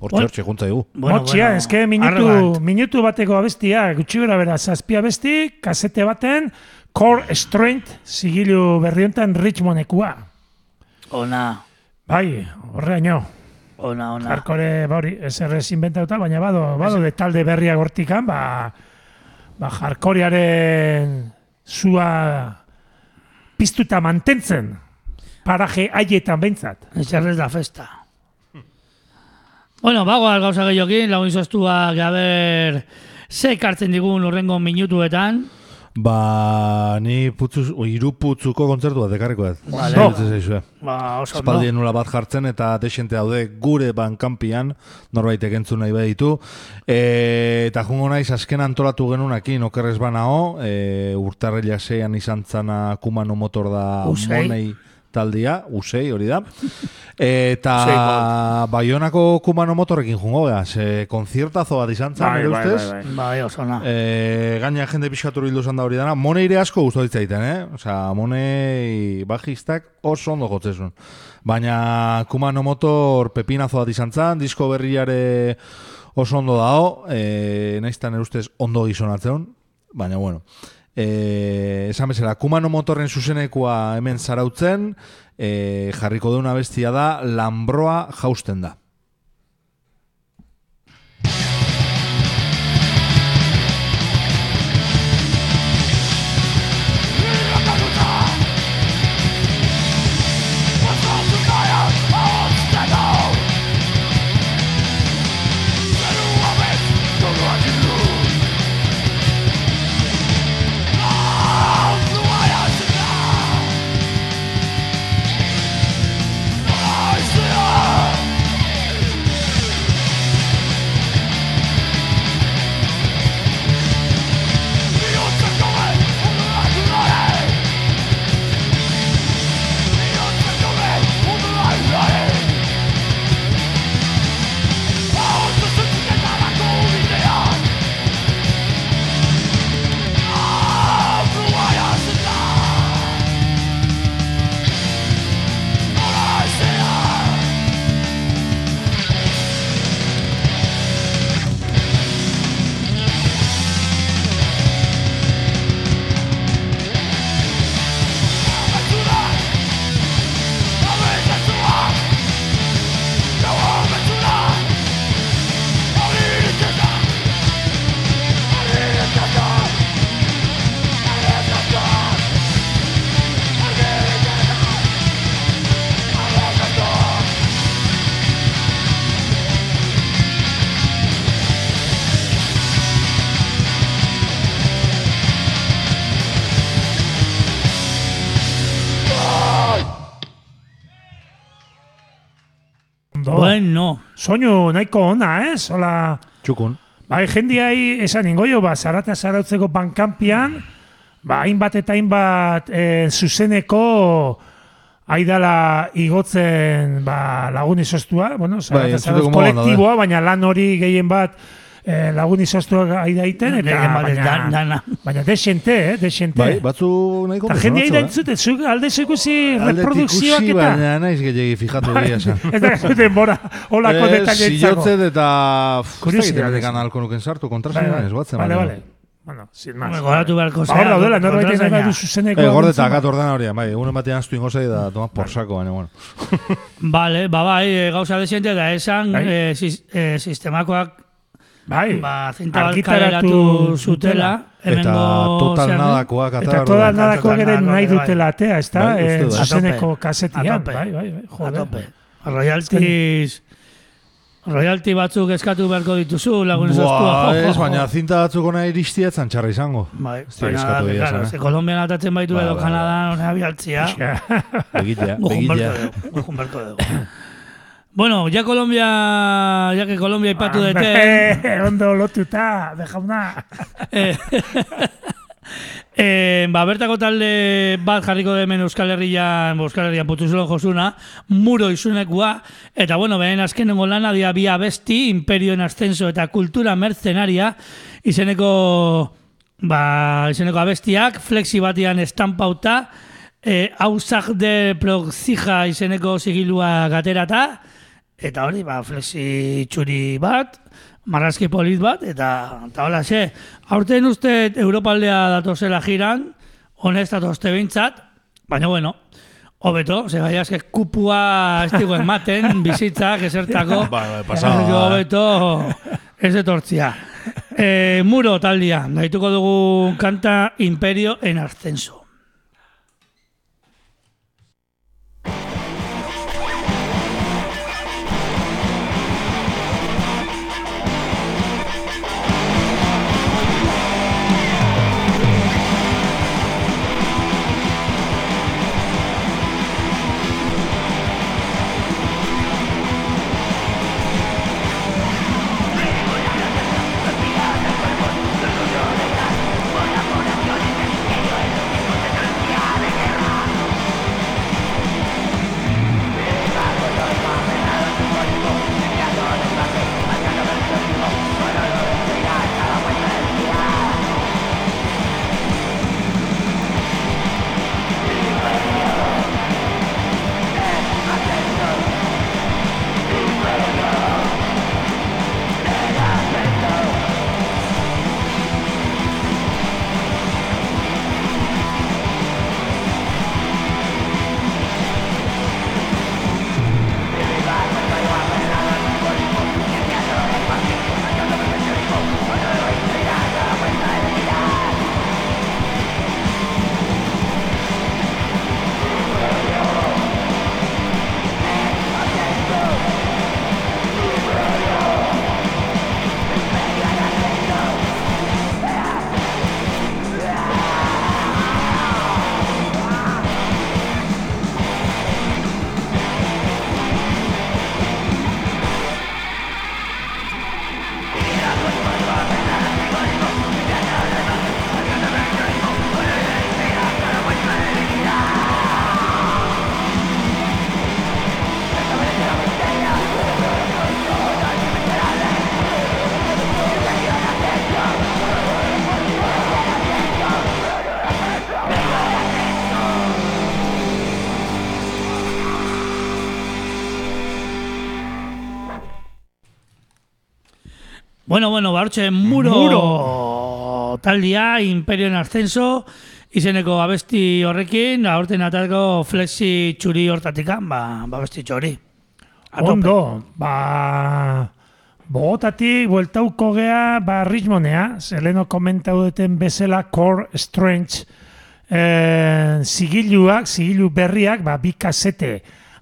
Hortxe, Bueno. hortxe, juntza dugu. Motxia, eske minutu, arrogant. minutu bateko abestia, gutxi bera bera, zazpia abesti, kasete baten, Core Strength, zigilu berri honetan Richmondekua. Ona, Bai, horreaino. ona, ona. Jarkore, ba hori, errez inventauta, baina bado, bado de talde berriak hortikan, ba, ba jarkorearen zua piztuta mantentzen, paraje haietan behintzat. Etxerrez da festa. Bueno, bagoaz gauza gehiokin, lagun izoztuak, gaber, ze kartzen digun urrengo minutuetan. Ba, ni putzuz, o, iru putzuko kontzertu bat ekarriko ez. Vale. Ba, oso. Espaldien nula bat jartzen eta desente daude gure bankanpian, norbaitek entzun nahi baditu. E, eta jungo naiz, azken antolatu genunakin, okerrez banao, e, urtarrila zeian izan zana Kumano motor da Usei. monei taldia, usei hori da. Eta. Baionako Kumano motorrekin jungo gea, ze konziertazo bat izan zan, nire ustez. Bai, oso ona. E, gaina jende pixkatu bildu zan da hori dana. Moneire asko guztu ditzaiten, eh? Osea, monei bajistak oso ondo jotzezun. Baina Kumano Motor pepinazo bat izan zan, disko berriare oso ondo dao, e, naiztan erustez ondo gizonatzen, baina bueno. E, esan bezala, Kumano Motorren zuzenekoa hemen zarautzen, e, jarriko duna bestia da, Lambroa jausten da. Ondo. Bueno, Soinu nahiko ona, ez? Hola, Txukun. bai, jendiai esan ingo jo, ba, zarata zarautzeko bankampian, ba, hainbat eta hainbat e, zuzeneko aidala igotzen ba, lagun izostua, bueno, zarata Bai, zarautz entzuteko modan kolektiboa, baina lan hori gehien bat e, lagun izostuak aidaiten, eta Gehien bat ez baina, da- dana. baina desente, eh, desente. Bai, batzu nahiko Eta jendea resonatzu, da entzuten, zuk alde ikusi Aldetik reprodukzioak eta... baina naiz gehiagi fijatu gehiago esan. Ez da zuten bora, holako Ez, detailetzako. silotzen eta... pff, Ez Kuriosidadez. dakit kanalko nuken sartu, Vale, kontrasen vale, ez batzen. vale, vale. Bueno, sin más. goratu beharko Ba, hor daudela, norbait nahi kontraseina. badu zuzeneko. Eh, gordeta, entzun, akat ordena hori, bai, egunen batean astu ingo zei da toma por saco, baina, bueno. Vale, ba, bai, eh, gauza desiente da esan Bai. eh, sis- eh, sistemakoak Bai, ba, zinta argitaratu zutela. Eta hemengo total nadakoak Eta Total ere nadako nahi ere, dutela atea, ez da? Bai, Eh, dut. zuzeneko A kasetian. tope. Bai, bai, bai, A joder. tope. Royalties... Royalty batzuk eskatu beharko dituzu, lagun Buah, esostua. ez, baina zinta batzuk ona iristia etzan txarra izango. Bai, Ez baina, eskatu claro, esan, eh? ze Kolombian atatzen baitu Bai, edo bai, Kanadan, hona bialtzia. Begitea, begitea. gujun berko dugu. Bueno, ya Colombia, ya que Colombia ipatu dute, Hombre, Ondo lotuta, de jauna. eh, E, ba, bertako talde bat jarriko da hemen Euskal Herrian, Euskal Herrian putuzulon josuna, muro izunekua, eta bueno, behen azkenengo lana dia bi abesti, imperioen ascenso eta kultura mercenaria, izeneko, ba, izeneko abestiak, flexi batian estampauta, e, hausak de proxija izeneko sigilua gaterata, eta hori, ba, flexi txuri bat, marrazki polit bat, eta, eta hola, xe, aurten uste Europaldea datozela jiran, honez datozte bintzat, baina bueno, hobeto, ze gai aske kupua ez digo ematen, bizitzak, esertako, Bai, bai, pasada. Así que hobeto ez etortzia. E, muro taldia, daituko dugu kanta Imperio en Ascenso. Bueno, bueno, bartxe, muro, Muro. taldia, Imperio en Ascenso, izeneko abesti horrekin, aurten atalko flexi txuri hortatikan, ba, ba abesti txori. Tope. Ondo, ba... Bogotatik bueltauko gea, ba, Richmonea, zeleno komentau duten bezala Core Strange eh, zigiluak, zigilu berriak, ba, bi kasete,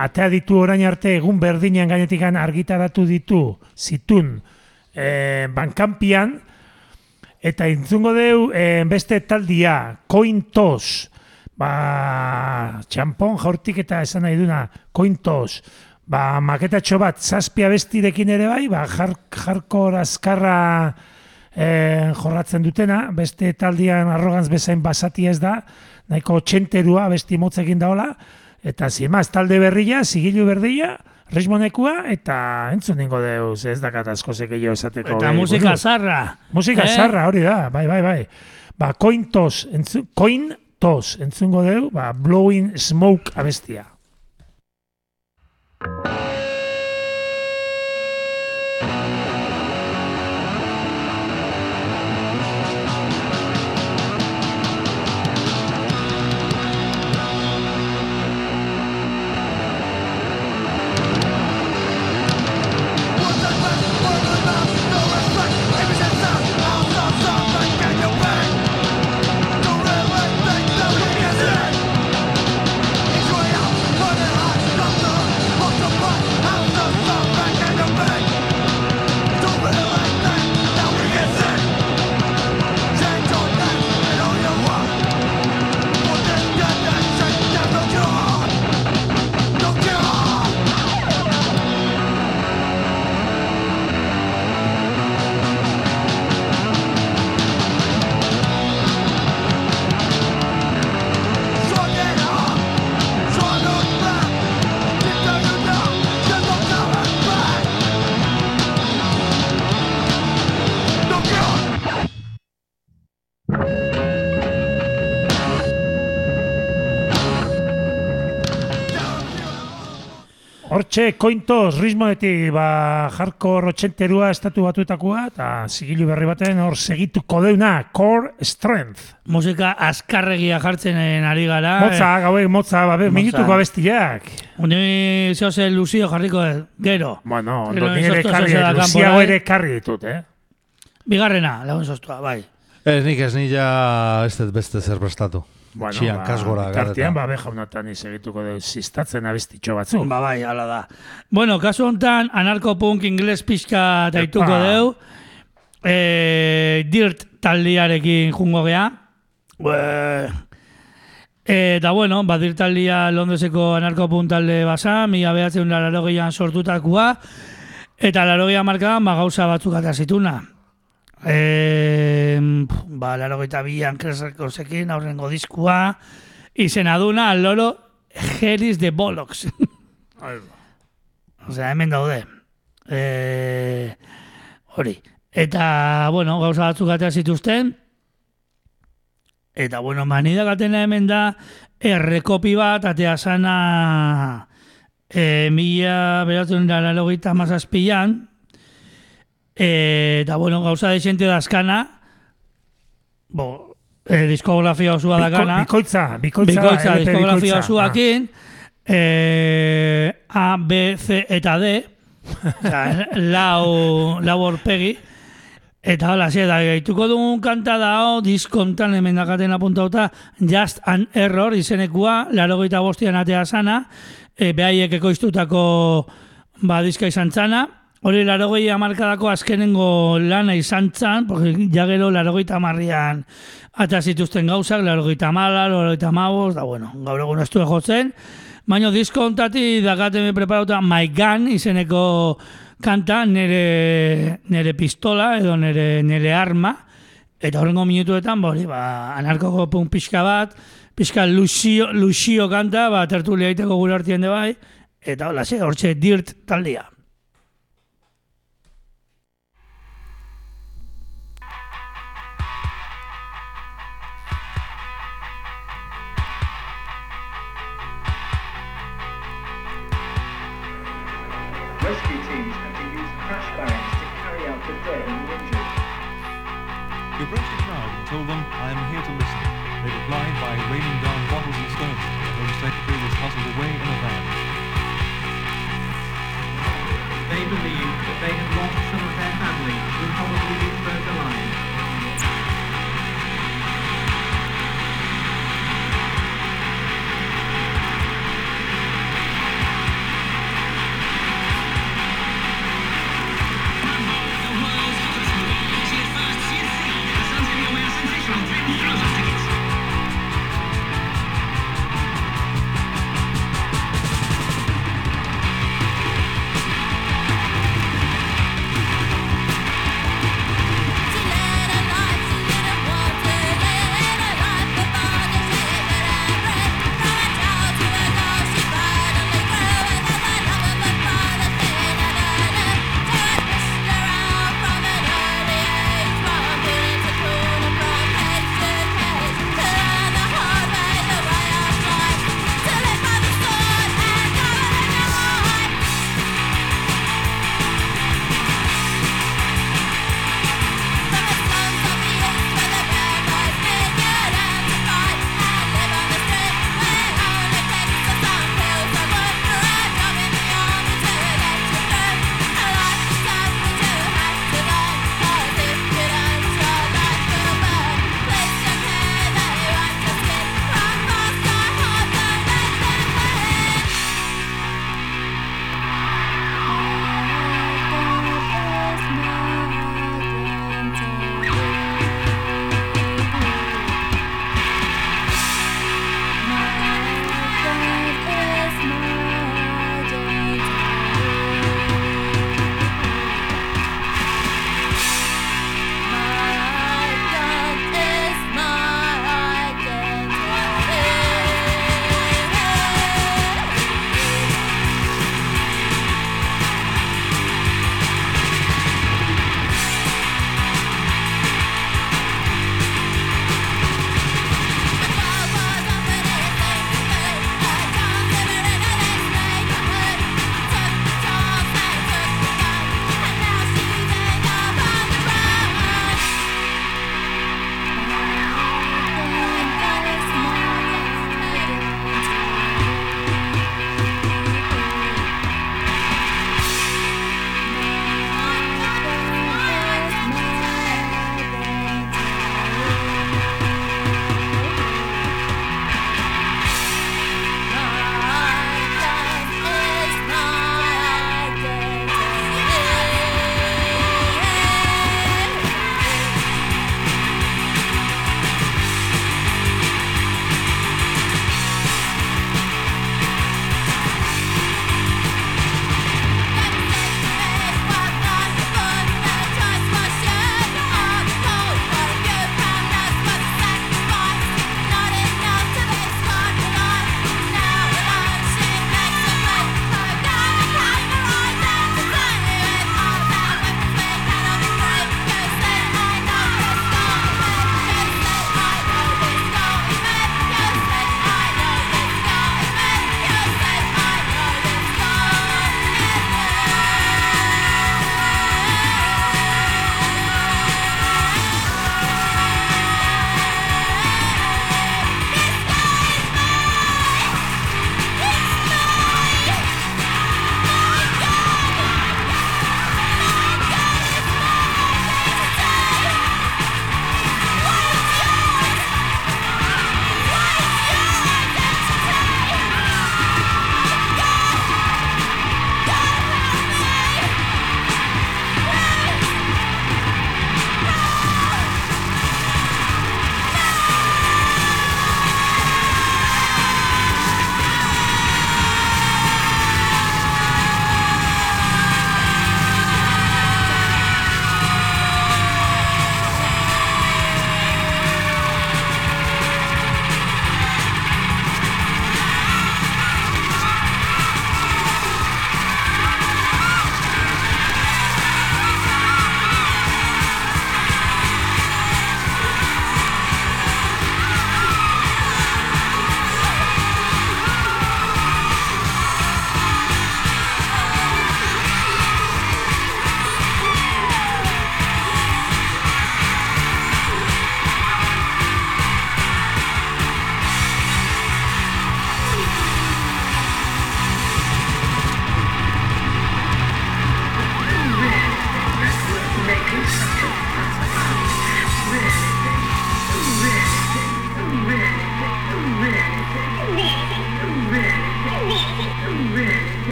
atea ditu orain arte egun berdinean gainetikan argitaratu ditu, zitun, eh, bankampian, eta entzungo deu eh, beste taldia, Cointos, ba, txampon jaurtik eta esan nahi duna, Cointos, ba, maketatxo bat, zazpia bestirekin ere bai, ba, jar, jarkor azkarra eh, jorratzen dutena, beste taldian arrogantz bezain basati ez da, nahiko txenterua besti motzekin daola, eta zimaz talde berria, zigilu berdila, Rismonekua, eta entzun ningo deuz, ez dakat asko zekeio esateko. Eta musika zarra. Musika Eh? zarra, hori da, bai, bai, bai. Ba, kointos, entzu, kointos, entzungo deu, ba, blowing smoke abestia. Don't Hortxe, kointos, ritmoetik, ba, hardcore otxenterua estatu batuetakoa, eta zigilu berri baten hor segituko deuna, Core Strength. Musika azkarregia jartzen eh, ari gara. Motza, gauek motza, ba, be, Motza. minutuko abestiak. Ni zehose Luzio jarriko gero. Bueno, ondo, ni ere sostua karri, eh? ere karri ditut, eh? Bigarrena, lagun sostua, bai. Ez nik ez nila ez beste zer prestatu. Bueno, Txian, kasgora Tartean, ba, be, jaunatan segituko dut ziztatzen abestitxo batzuk. Ba, bai, hala da. Bueno, kasu honetan, anarkopunk ingles pixka daituko deu. E, dirt taldiarekin jungo gea. Ue, Eta bueno, ba, dirt taldia Londreseko anarkopunk talde basa, mila behatzen laro sortutakoa, eta laro markadan ba, gauza batzuk atazituna. E, ba, laro bian kresakosekin aurrengo diskua, izena duna, loro, Heris de Bollocks. Osea, hemen daude. E, hori. Eta, bueno, gauza batzuk atea zituzten. Eta, bueno, manida gatena hemen da, errekopi bat, atea sana e, mila beratzen da mazazpian. E, eta, bueno, gauza de xente dazkana, bo, e, diskografia osua Biko, dakana. bikoitza, bikoitza, Bikoitza, LP diskografia bikoitza. Ah. eh, A, B, C eta D, Osa, lau, lau horpegi, eta hola, ze, da, gaituko dugun kanta da, diskontan hemen dakaten apuntauta, Just an Error izenekua, laro bostian atea sana, e, behaiek ekoiztutako ba, diska izan zana, hori laro amarkadako azkenengo lana izan zan, porque ja gero laro amarrian ata zituzten gauzak, laro mala, laro mabos, da bueno, gaur egun ez du jotzen, baina disko ontati dakateme preparauta My Gun izeneko kanta nere, nere pistola edo nere, nere arma, eta horrengo minutuetan, bori, ba, anarkoko punk pixka bat, pixka luxio, luxio kanta, ba, tertulia egiteko gure artien de bai, eta hola, ze, hortxe dirt taldia.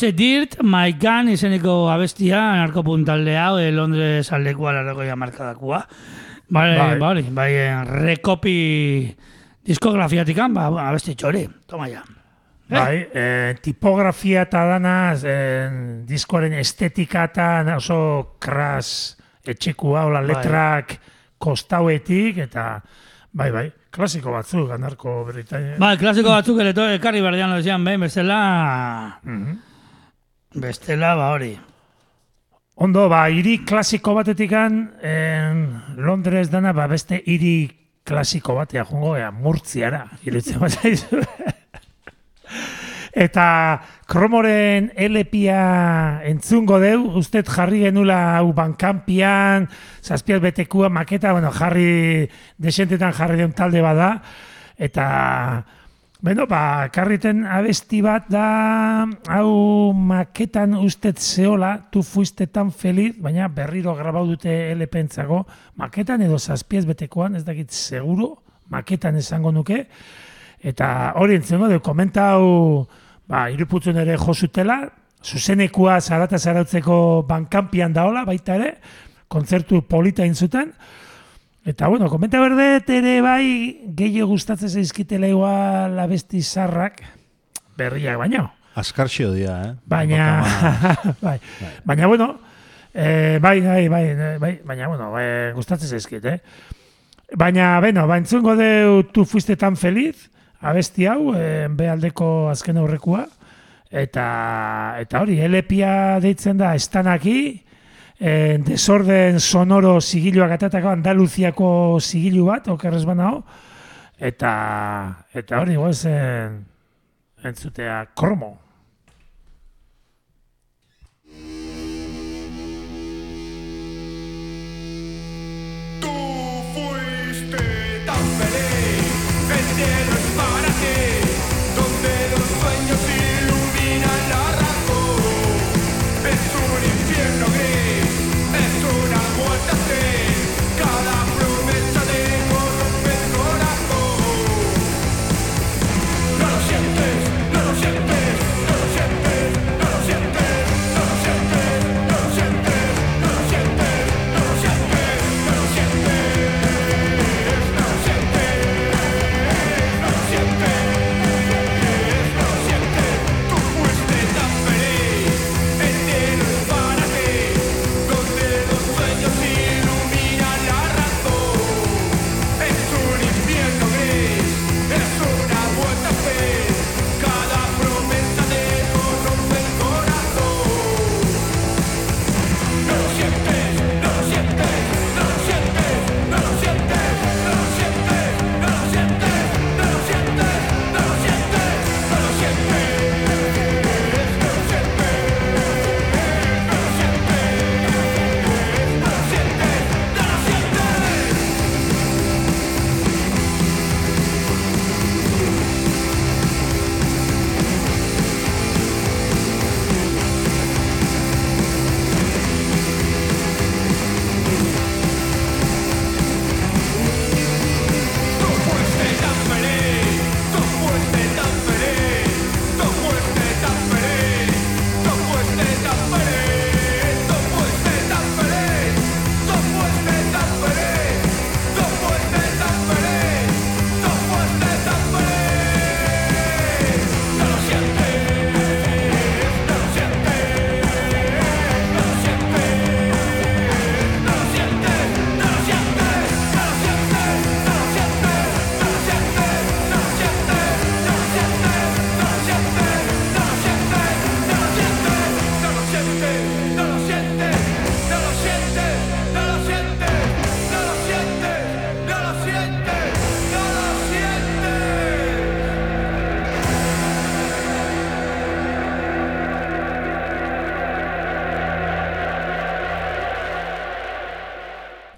Hortxe Dirt, My Gun izeneko abestia, narkopuntalde hau, e, Londres aldekua, larregoia markadakua. Bai, Bai. bai, bai, eh, rekopi diskografiatikan, ba, abesti txori, toma ja. Bai, eh, tipografia eta dana, eh, diskoaren estetika eta oso kras etxekua, hola letrak kostauetik, eta bai, bai, klasiko batzuk, anarko Britania. Bai, klasiko batzuk ekarri berdian lozian, behin, bestela, Mhm. Bestela, ba hori. Ondo, ba, hiri klasiko batetikan, en, Londres dana, ba, beste hiri klasiko batea, jungo, ea, murtziara, irutzen bat zaizu. Eta kromoren LPa entzungo deu, usted jarri genula hau bankampian, zazpiaz betekua maketa, bueno, jarri desentetan jarri deun talde bada, eta Beno, ba, karriten abesti bat da, hau maketan ustet zeola, tu fuiste tan feliz, baina berriro grabau dute elepentzako, maketan edo zazpiez betekoan, ez dakit seguro, maketan esango nuke, eta hori entzengo, de komentau, ba, iruputzun ere josutela, zuzenekua zarata zarautzeko bankampian daola, baita ere, kontzertu polita inzuten, Eta bueno, komenta berdet ere bai gehiago gustatzen zaizkitela igual abesti zarrak berriak baino. Askarxio dia, eh? Baina, bai. baina bueno, eh, bai, bai, bai, bai, baina bueno, bai, gustatzen zaizkit, eh? Baina, beno, ba, entzungo deu tu fuiste tan feliz, abesti hau, eh, bealdeko azken aurrekua, eta, eta hori, LPa deitzen da, estanaki, eh, desorden sonoro zigiluak atatako Andaluziako zigilu bat, okerrez banao, eta, eta hori, guazen, entzutea, kromo.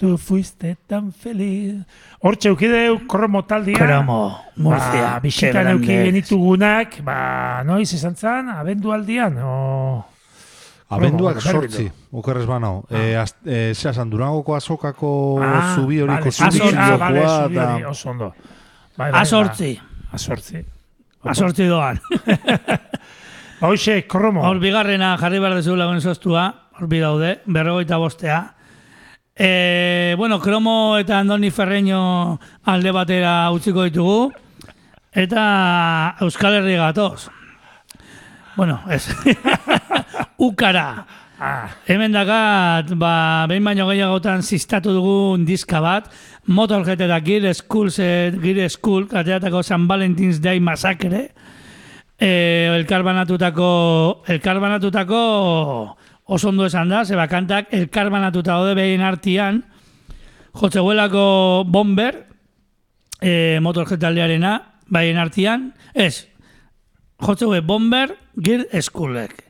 Tu fuiste tan feliz. Hortxe eukideu kromo taldia. Kromo, Murcia. Ba, bisitan Qué euki genitugunak, ba, noiz izan zan, abendu aldian, o... Abenduak sortzi, okerrez banao. Eh, az, eh, zea, san Durangoko azokako Ah, zubi horiko vale, zubi zubi, ah, vale, zubi hori, oso ondo. Bai, bai, Azortzi, ba, azortzi. azortzi doan. Hoxe, kromo. Hor bigarrena jarri behar dezu lagun sostua, hor bi daude, berrogeita bostea. E, bueno, Kromo eta Andoni Ferreño alde batera utziko ditugu, eta Euskal Herri gatoz. Bueno, ez. Ukara. Hemen dakat, ba, behin baino gehiagotan zistatu dugun diska bat, Motorhead eta Gear School, Gear School, kateatako San Valentins Day Massacre, e, elkarbanatutako, elkarbanatutako oso ondo esan da, zeba kantak elkarbanatuta daude behin artian, jotzeuelako Bomber, e, Motorhead taldearena, behin artian, ez, jotzeue Bomber, Gear Schoolek.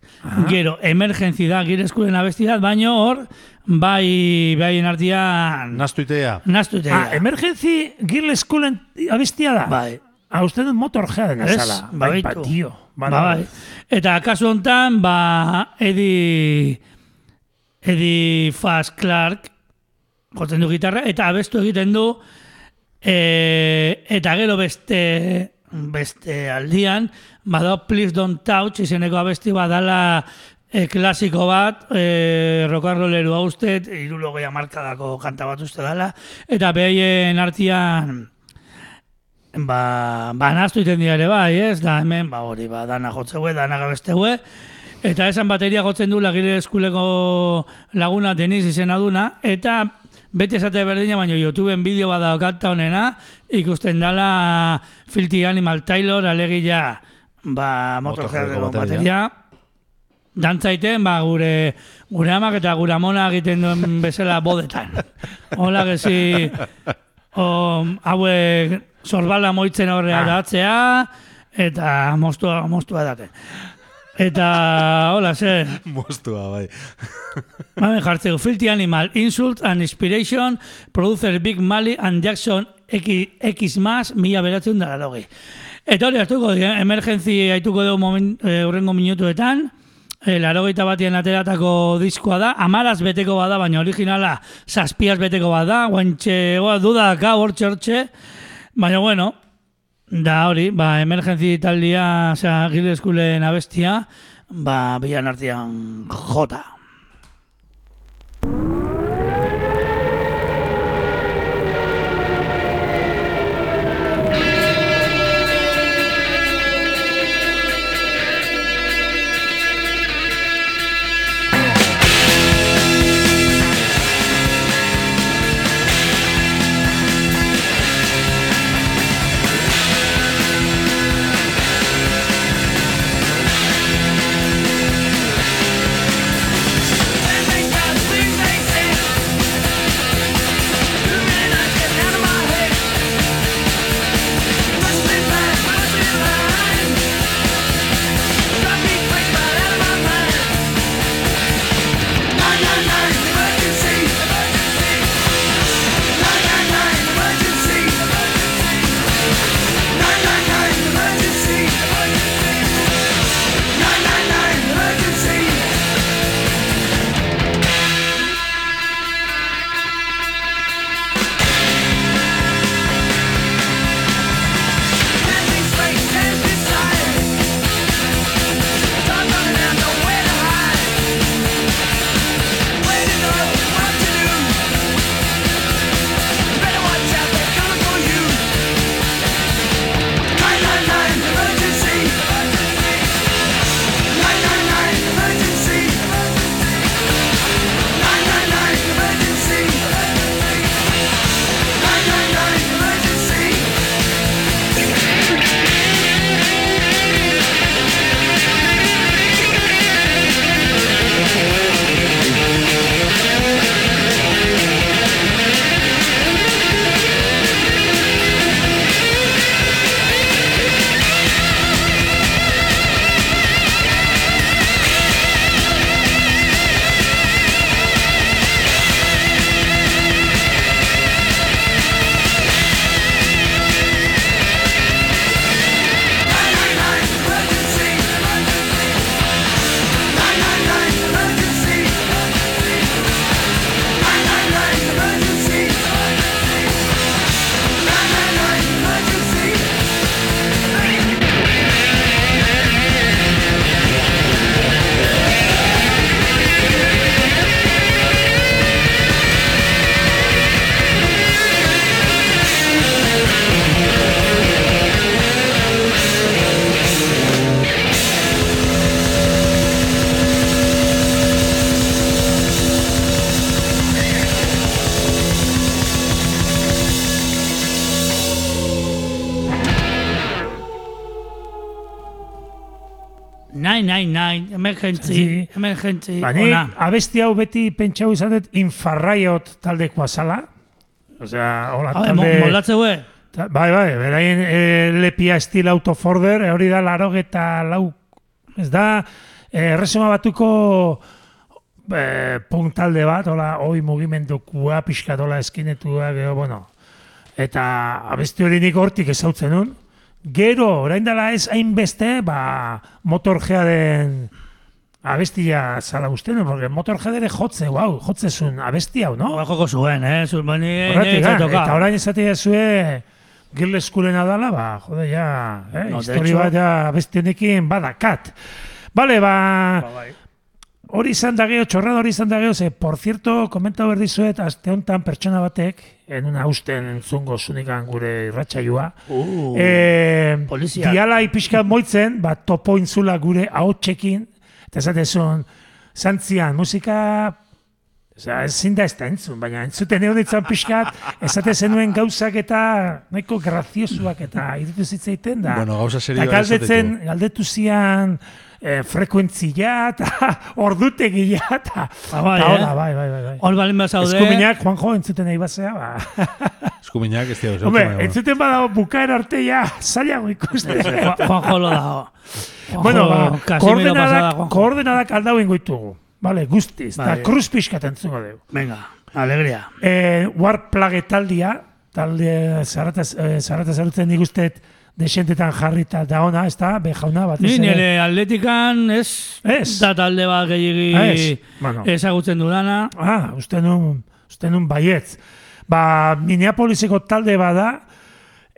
Gero, emergenzi da, Gear Schoolen abestidat, baino hor, bai, behaien artian, Naztuitea. naztu ah, emergency Girl Schoolen abestia da? Bai. Ah, uste dut motorhead Ez, nazala. bai, Bai, ba. Ba, bai. Eta kasu hontan, ba, Edi, Edi Fast Clark, jotzen du gitarra, eta abestu egiten du, e, eta gero beste, beste aldian, bada Please Don't Touch, izeneko abesti badala e, klasiko bat, e, rock'n'rolleru haustet, irulogea markadako kanta bat uste dala, eta behaien artian, ba, ba naztu iten dira ere bai, ez? Da hemen, ba hori, ba, dana jotzeue, dana gabesteue, eta esan bateria jotzen du lagire eskuleko laguna Deniz izena duna, eta beti esate berdina, baina YouTubeen bideo bat daukata honena, ikusten dala Filthy Animal Taylor, alegia, ba, motorjardeko Motorheadeko bateria, dantzaiten, ba, gure, gure amak eta gure amona egiten duen bezala bodetan. Hola, gezi, o, hauek sorbala moitzen horrea datzea, eta mostua, mostua date. Eta, hola, ze, Mostua, bai. Hemen jartzeko, Filthy Animal, Insult and Inspiration, Producer Big Mali and Jackson X, X más, mila beratzen dara logi. Eta hori, hartuko, eh, haituko dugu moment, eh, urrengo minutuetan, eh, larogeita batien ateratako diskoa da, amaraz beteko bada, baina originala zazpiaz beteko bada, guantxe, oa, duda daka, hor txortxe, baina bueno, da hori, ba, emergenzi taldia, osea, gile eskulen abestia, ba, bilan artean jota. 999, emergentzi, Sí. emergentzi, Ba, abesti hau beti pentsau izan dut Infarraiot taldekoa zala. Osea, hola, mo- talde... moldatzeue, Ta- Bai, bai, beraien e, lepia estil autoforder, e, hori da laro eta lau, ez da, erresuma batuko e, punk talde bat, hola, hoi mugimendukua, pixka dola eskinetua, gero, bueno, eta abesti hori nik hortik ezautzen nun. Gero, orain dela ez hainbeste, ba, motorgea den abestia zala uste nun, porque motorgea ere jotze, wow, jotze zuen abesti hau, no? Hora joko zuen, eh? Zuen, bani, toka. eta orain esatea zue Girl Schoolen adala, ba, jode, ja, eh, No, histori bat ja beste honekin badakat. Bale, ba, hori izan da geho, txorrada hori izan da geho, ze, por cierto, komenta berdi zuet, azte honetan pertsona batek, en una usten entzungo zunikan gure irratxaiua, Uh, eh, polizia. diala ipixka moitzen, ba, topo intzula gure ahotsekin, eta esatezun, zantzian, musika Osea, ezin da ez da entzun, baina entzuten egon ditzan pixkat, esate zenuen gauzak eta nahiko graziosuak eta irutu zitzaiten da. Bueno, gauza serioa galdetzen, esatetu. galdetu zian eh, frekuentzia eta ordutegia eta Ah, bai, eh? bai, bai, bai. bai. Hor balin bazaude. Eskuminak, Juanjo, entzuten nahi bazea, ba. Eskuminak ez dira. Hombre, entzuten badago bukaera arte ja, zailago ikuste. Juan- Juanjo lo dago. Bueno, ba, koordenadak, koordenadak aldau ingoitugu. Vale, guztiz, eta Bai. kruz pixkat entzungo dugu. Venga, alegria. Eh, War Plague taldia, talde zarata, eh, zarata zarutzen nik usteet desentetan jarrita da ona, ez da, bejauna bat. Ni nire atletikan ez, Ez. da talde bat gehiagi Ez, bueno. ezagutzen dudana. Ah, uste nun, uste nun baietz. Ba, Minneapoliseko talde bada,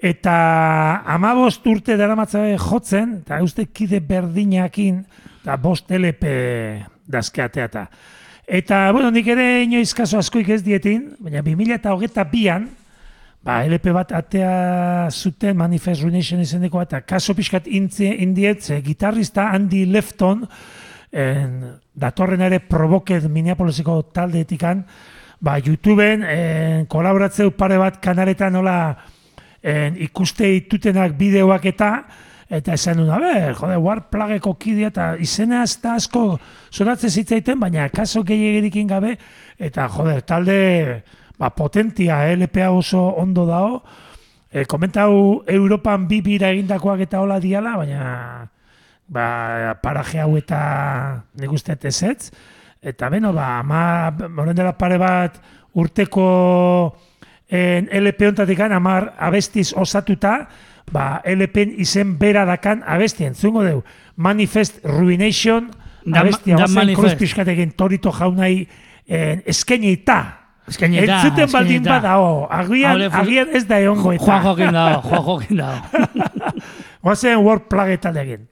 eta amabost urte daramatzabe jotzen, eta uste kide berdinakin, eta bost LP dazkeateata. Eta, bueno, nik ere inoiz kaso askoik ez dietin, baina 2000 eta hogeta bian, ba, LP bat atea zuten Manifest Ruination izeneko eta kaso pixkat intzi, indiet, ze gitarrista Andy Lefton, en, datorren ere Provoked Minneapoliseko taldetikan, ba, YouTubeen en, kolaboratzeu pare bat kanaletan nola en, ikuste itutenak bideoak eta eta esan duen, a ber, jode, war plageko kidea eta izena ez da asko sonatzen zitzaiten, baina kaso gehiagirikin gabe, eta joder, talde ba, potentia, eh, LPA oso ondo dao, e, komentau Europan bi bira egindakoak eta hola diala, baina ba, paraje hau eta nik uste ezetz, eta beno, ba, horren dela pare bat urteko en LP ontatik amar abestiz osatuta, ba, LPn izen bera dakan abesti entzungo deu. Manifest Ruination, Da- abestia, da Manifest. kruz torito jaunai en, eskenita. Eskainita, Entzuten baldin badao, agian, agian ez da egongo eta. Juan Jokin dago, Juan Jokin dago. Oazen Word Plague taldekin.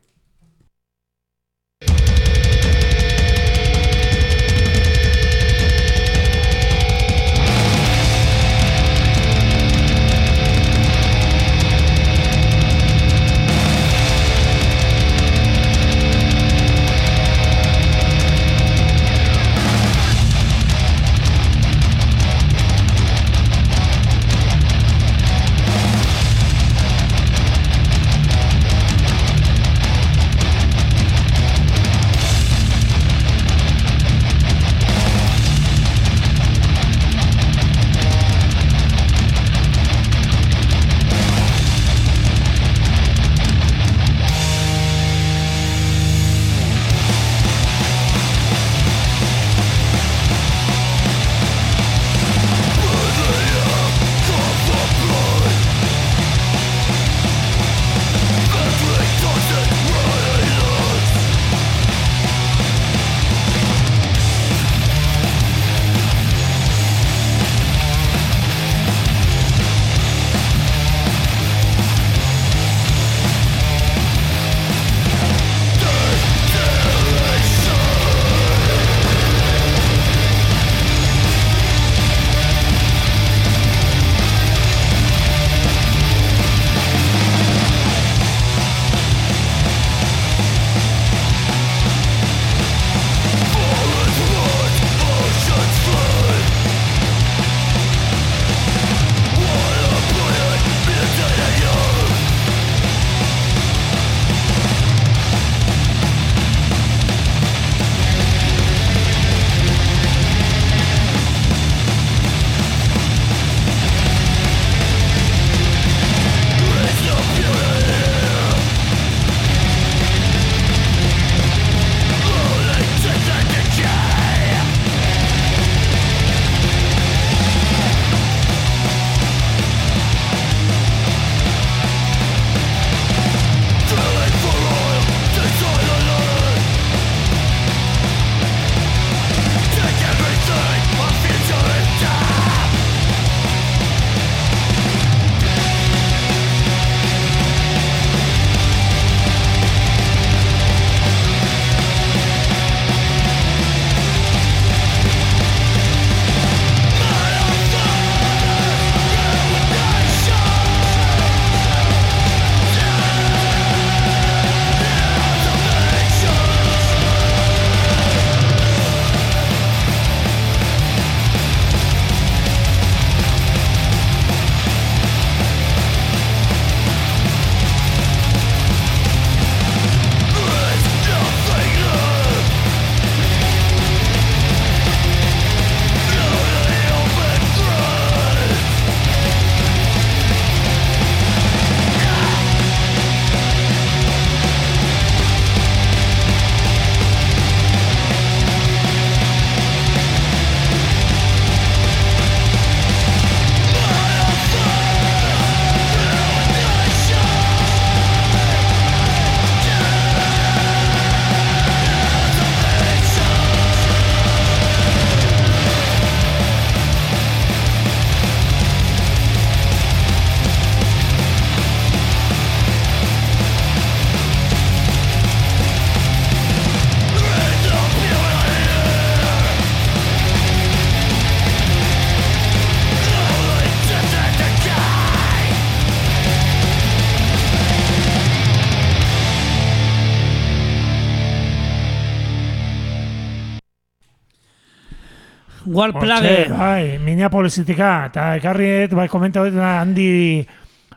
Hortxe, Plague. Bai, Minneapolisitika, eta ekarriet, bai, komenta dut, handi,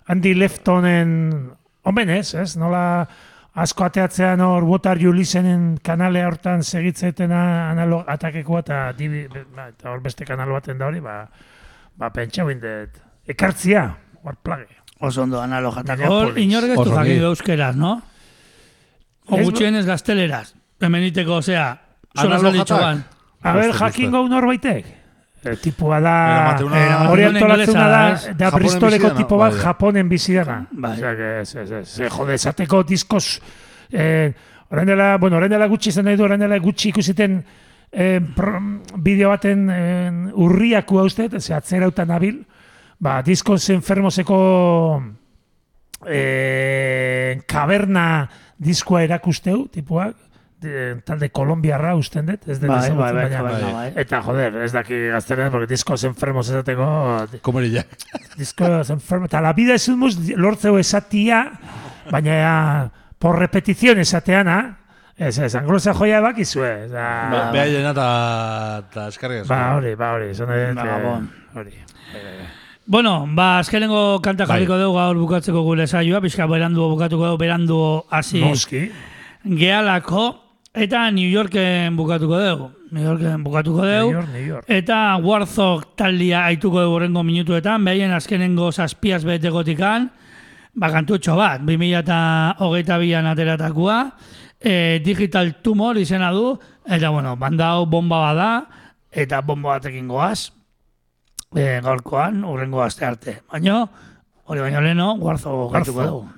handi leftonen, omen ez, ez, nola asko ateatzean hor Water Julisenen kanale hortan segitzetena analog atakekoa eta, ba, eta hor beste kanal baten da hori, ba, ba pentsa dut, ekartzia, War Plague. Oso ondo analojatako. Hor, Minneapolis. inork ez du ongi. euskeraz, no? O Ez- gutxienez gazteleraz. Hemeniteko, osea, sola Analogatak? A ber, Uste, jakingo norbaitek. E, tipua da... Eramateu una- Hori Eramateu antolatzuna ingelesa, da, da Bristoleko dena, tipo bat bai, bai. Japonen bizi dena. Bai. Osea, que ez, ez, ez, ez, jode, esateko diskos... Eh, orain dela, bueno, orain dela gutxi izan nahi du, orain dela gutxi ikusiten eh, bideo baten eh, urriakua uste, ez atzerautan nabil, ba, diskos enfermoseko eh, kaverna diskoa erakusteu, tipuak, de, talde kolombiarra usten dut, ez dut Bai, bai, bai, baina- bai, bai. Eta joder, ez daki gazteren, porque diskos enfermos esateko, Komerilla. diskos enfermos, eta la vida es un mus lortzeu esatia, baina por repetición esateana, ez, ez, anglosa joia bakizue, Ba, ba, Beha llena eta eskarri ba, hori, ba, hori, Ba, eh, hori. Bueno, ba, azkenengo kanta Bai. jarriko dugu gaur bukatzeko gure saioa, pixka berandu bukatuko dugu, berandu hasi Noski, gehalako, eta New Yorken bukatuko dugu. New Yorken bukatuko dugu. New York, New York. Eta Warzog taldia aituko dugu horrengo minutuetan, behaien azkenengo zazpiaz betekotikan, ba, kantutxo bat, 2008an ateratakoa, e, Digital Tumor izena du, eta bueno, banda hau bomba bada, eta bomba batekin goaz, e, gaurkoan, urrengo aste arte. Baina, hori baino leno, Warzog Warzog. dugu.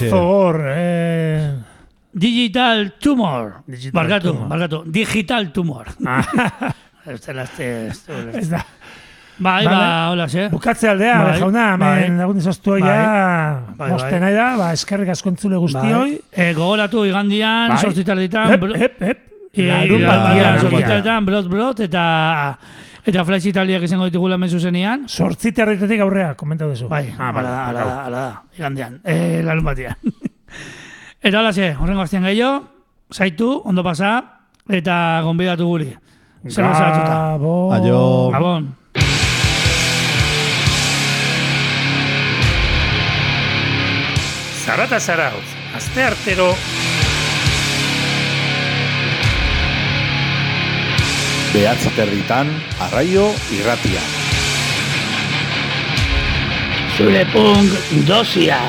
Marzo hor, eh... Digital Tumor. Digital barkatu, Tumor. barkatu. Digital Tumor. Ah, Ez dela, ez dela. ez da. Bai, Vale. ba, hola, ze. Bukatze aldea, Bai, jauna, bai. hemen lagun izaztu Bai. ja, Bai, mosten bai. nahi da, ba, eskerrik asko entzule guztioi. E, gogoratu igandian, Bai. sortzitarditan, Hep, hep, hep. E, Larun sortzitaretan, brot, brot, eta eta flash italiak izango ditugula hemen zuzenean. Sortzi territetik aurrea, komentau duzu. Bai, ah, ala, da, ala, da, ala da, igandean, e, larun batean. eta hola ze, horrengo aztean gehiago, zaitu, ondo pasa, eta gonbidatu guri. Zer. Gabon. Aio. Gabon. Zarata zarautz, azte artero Behatzi terditan, arraio irratia. Zure punk dosia.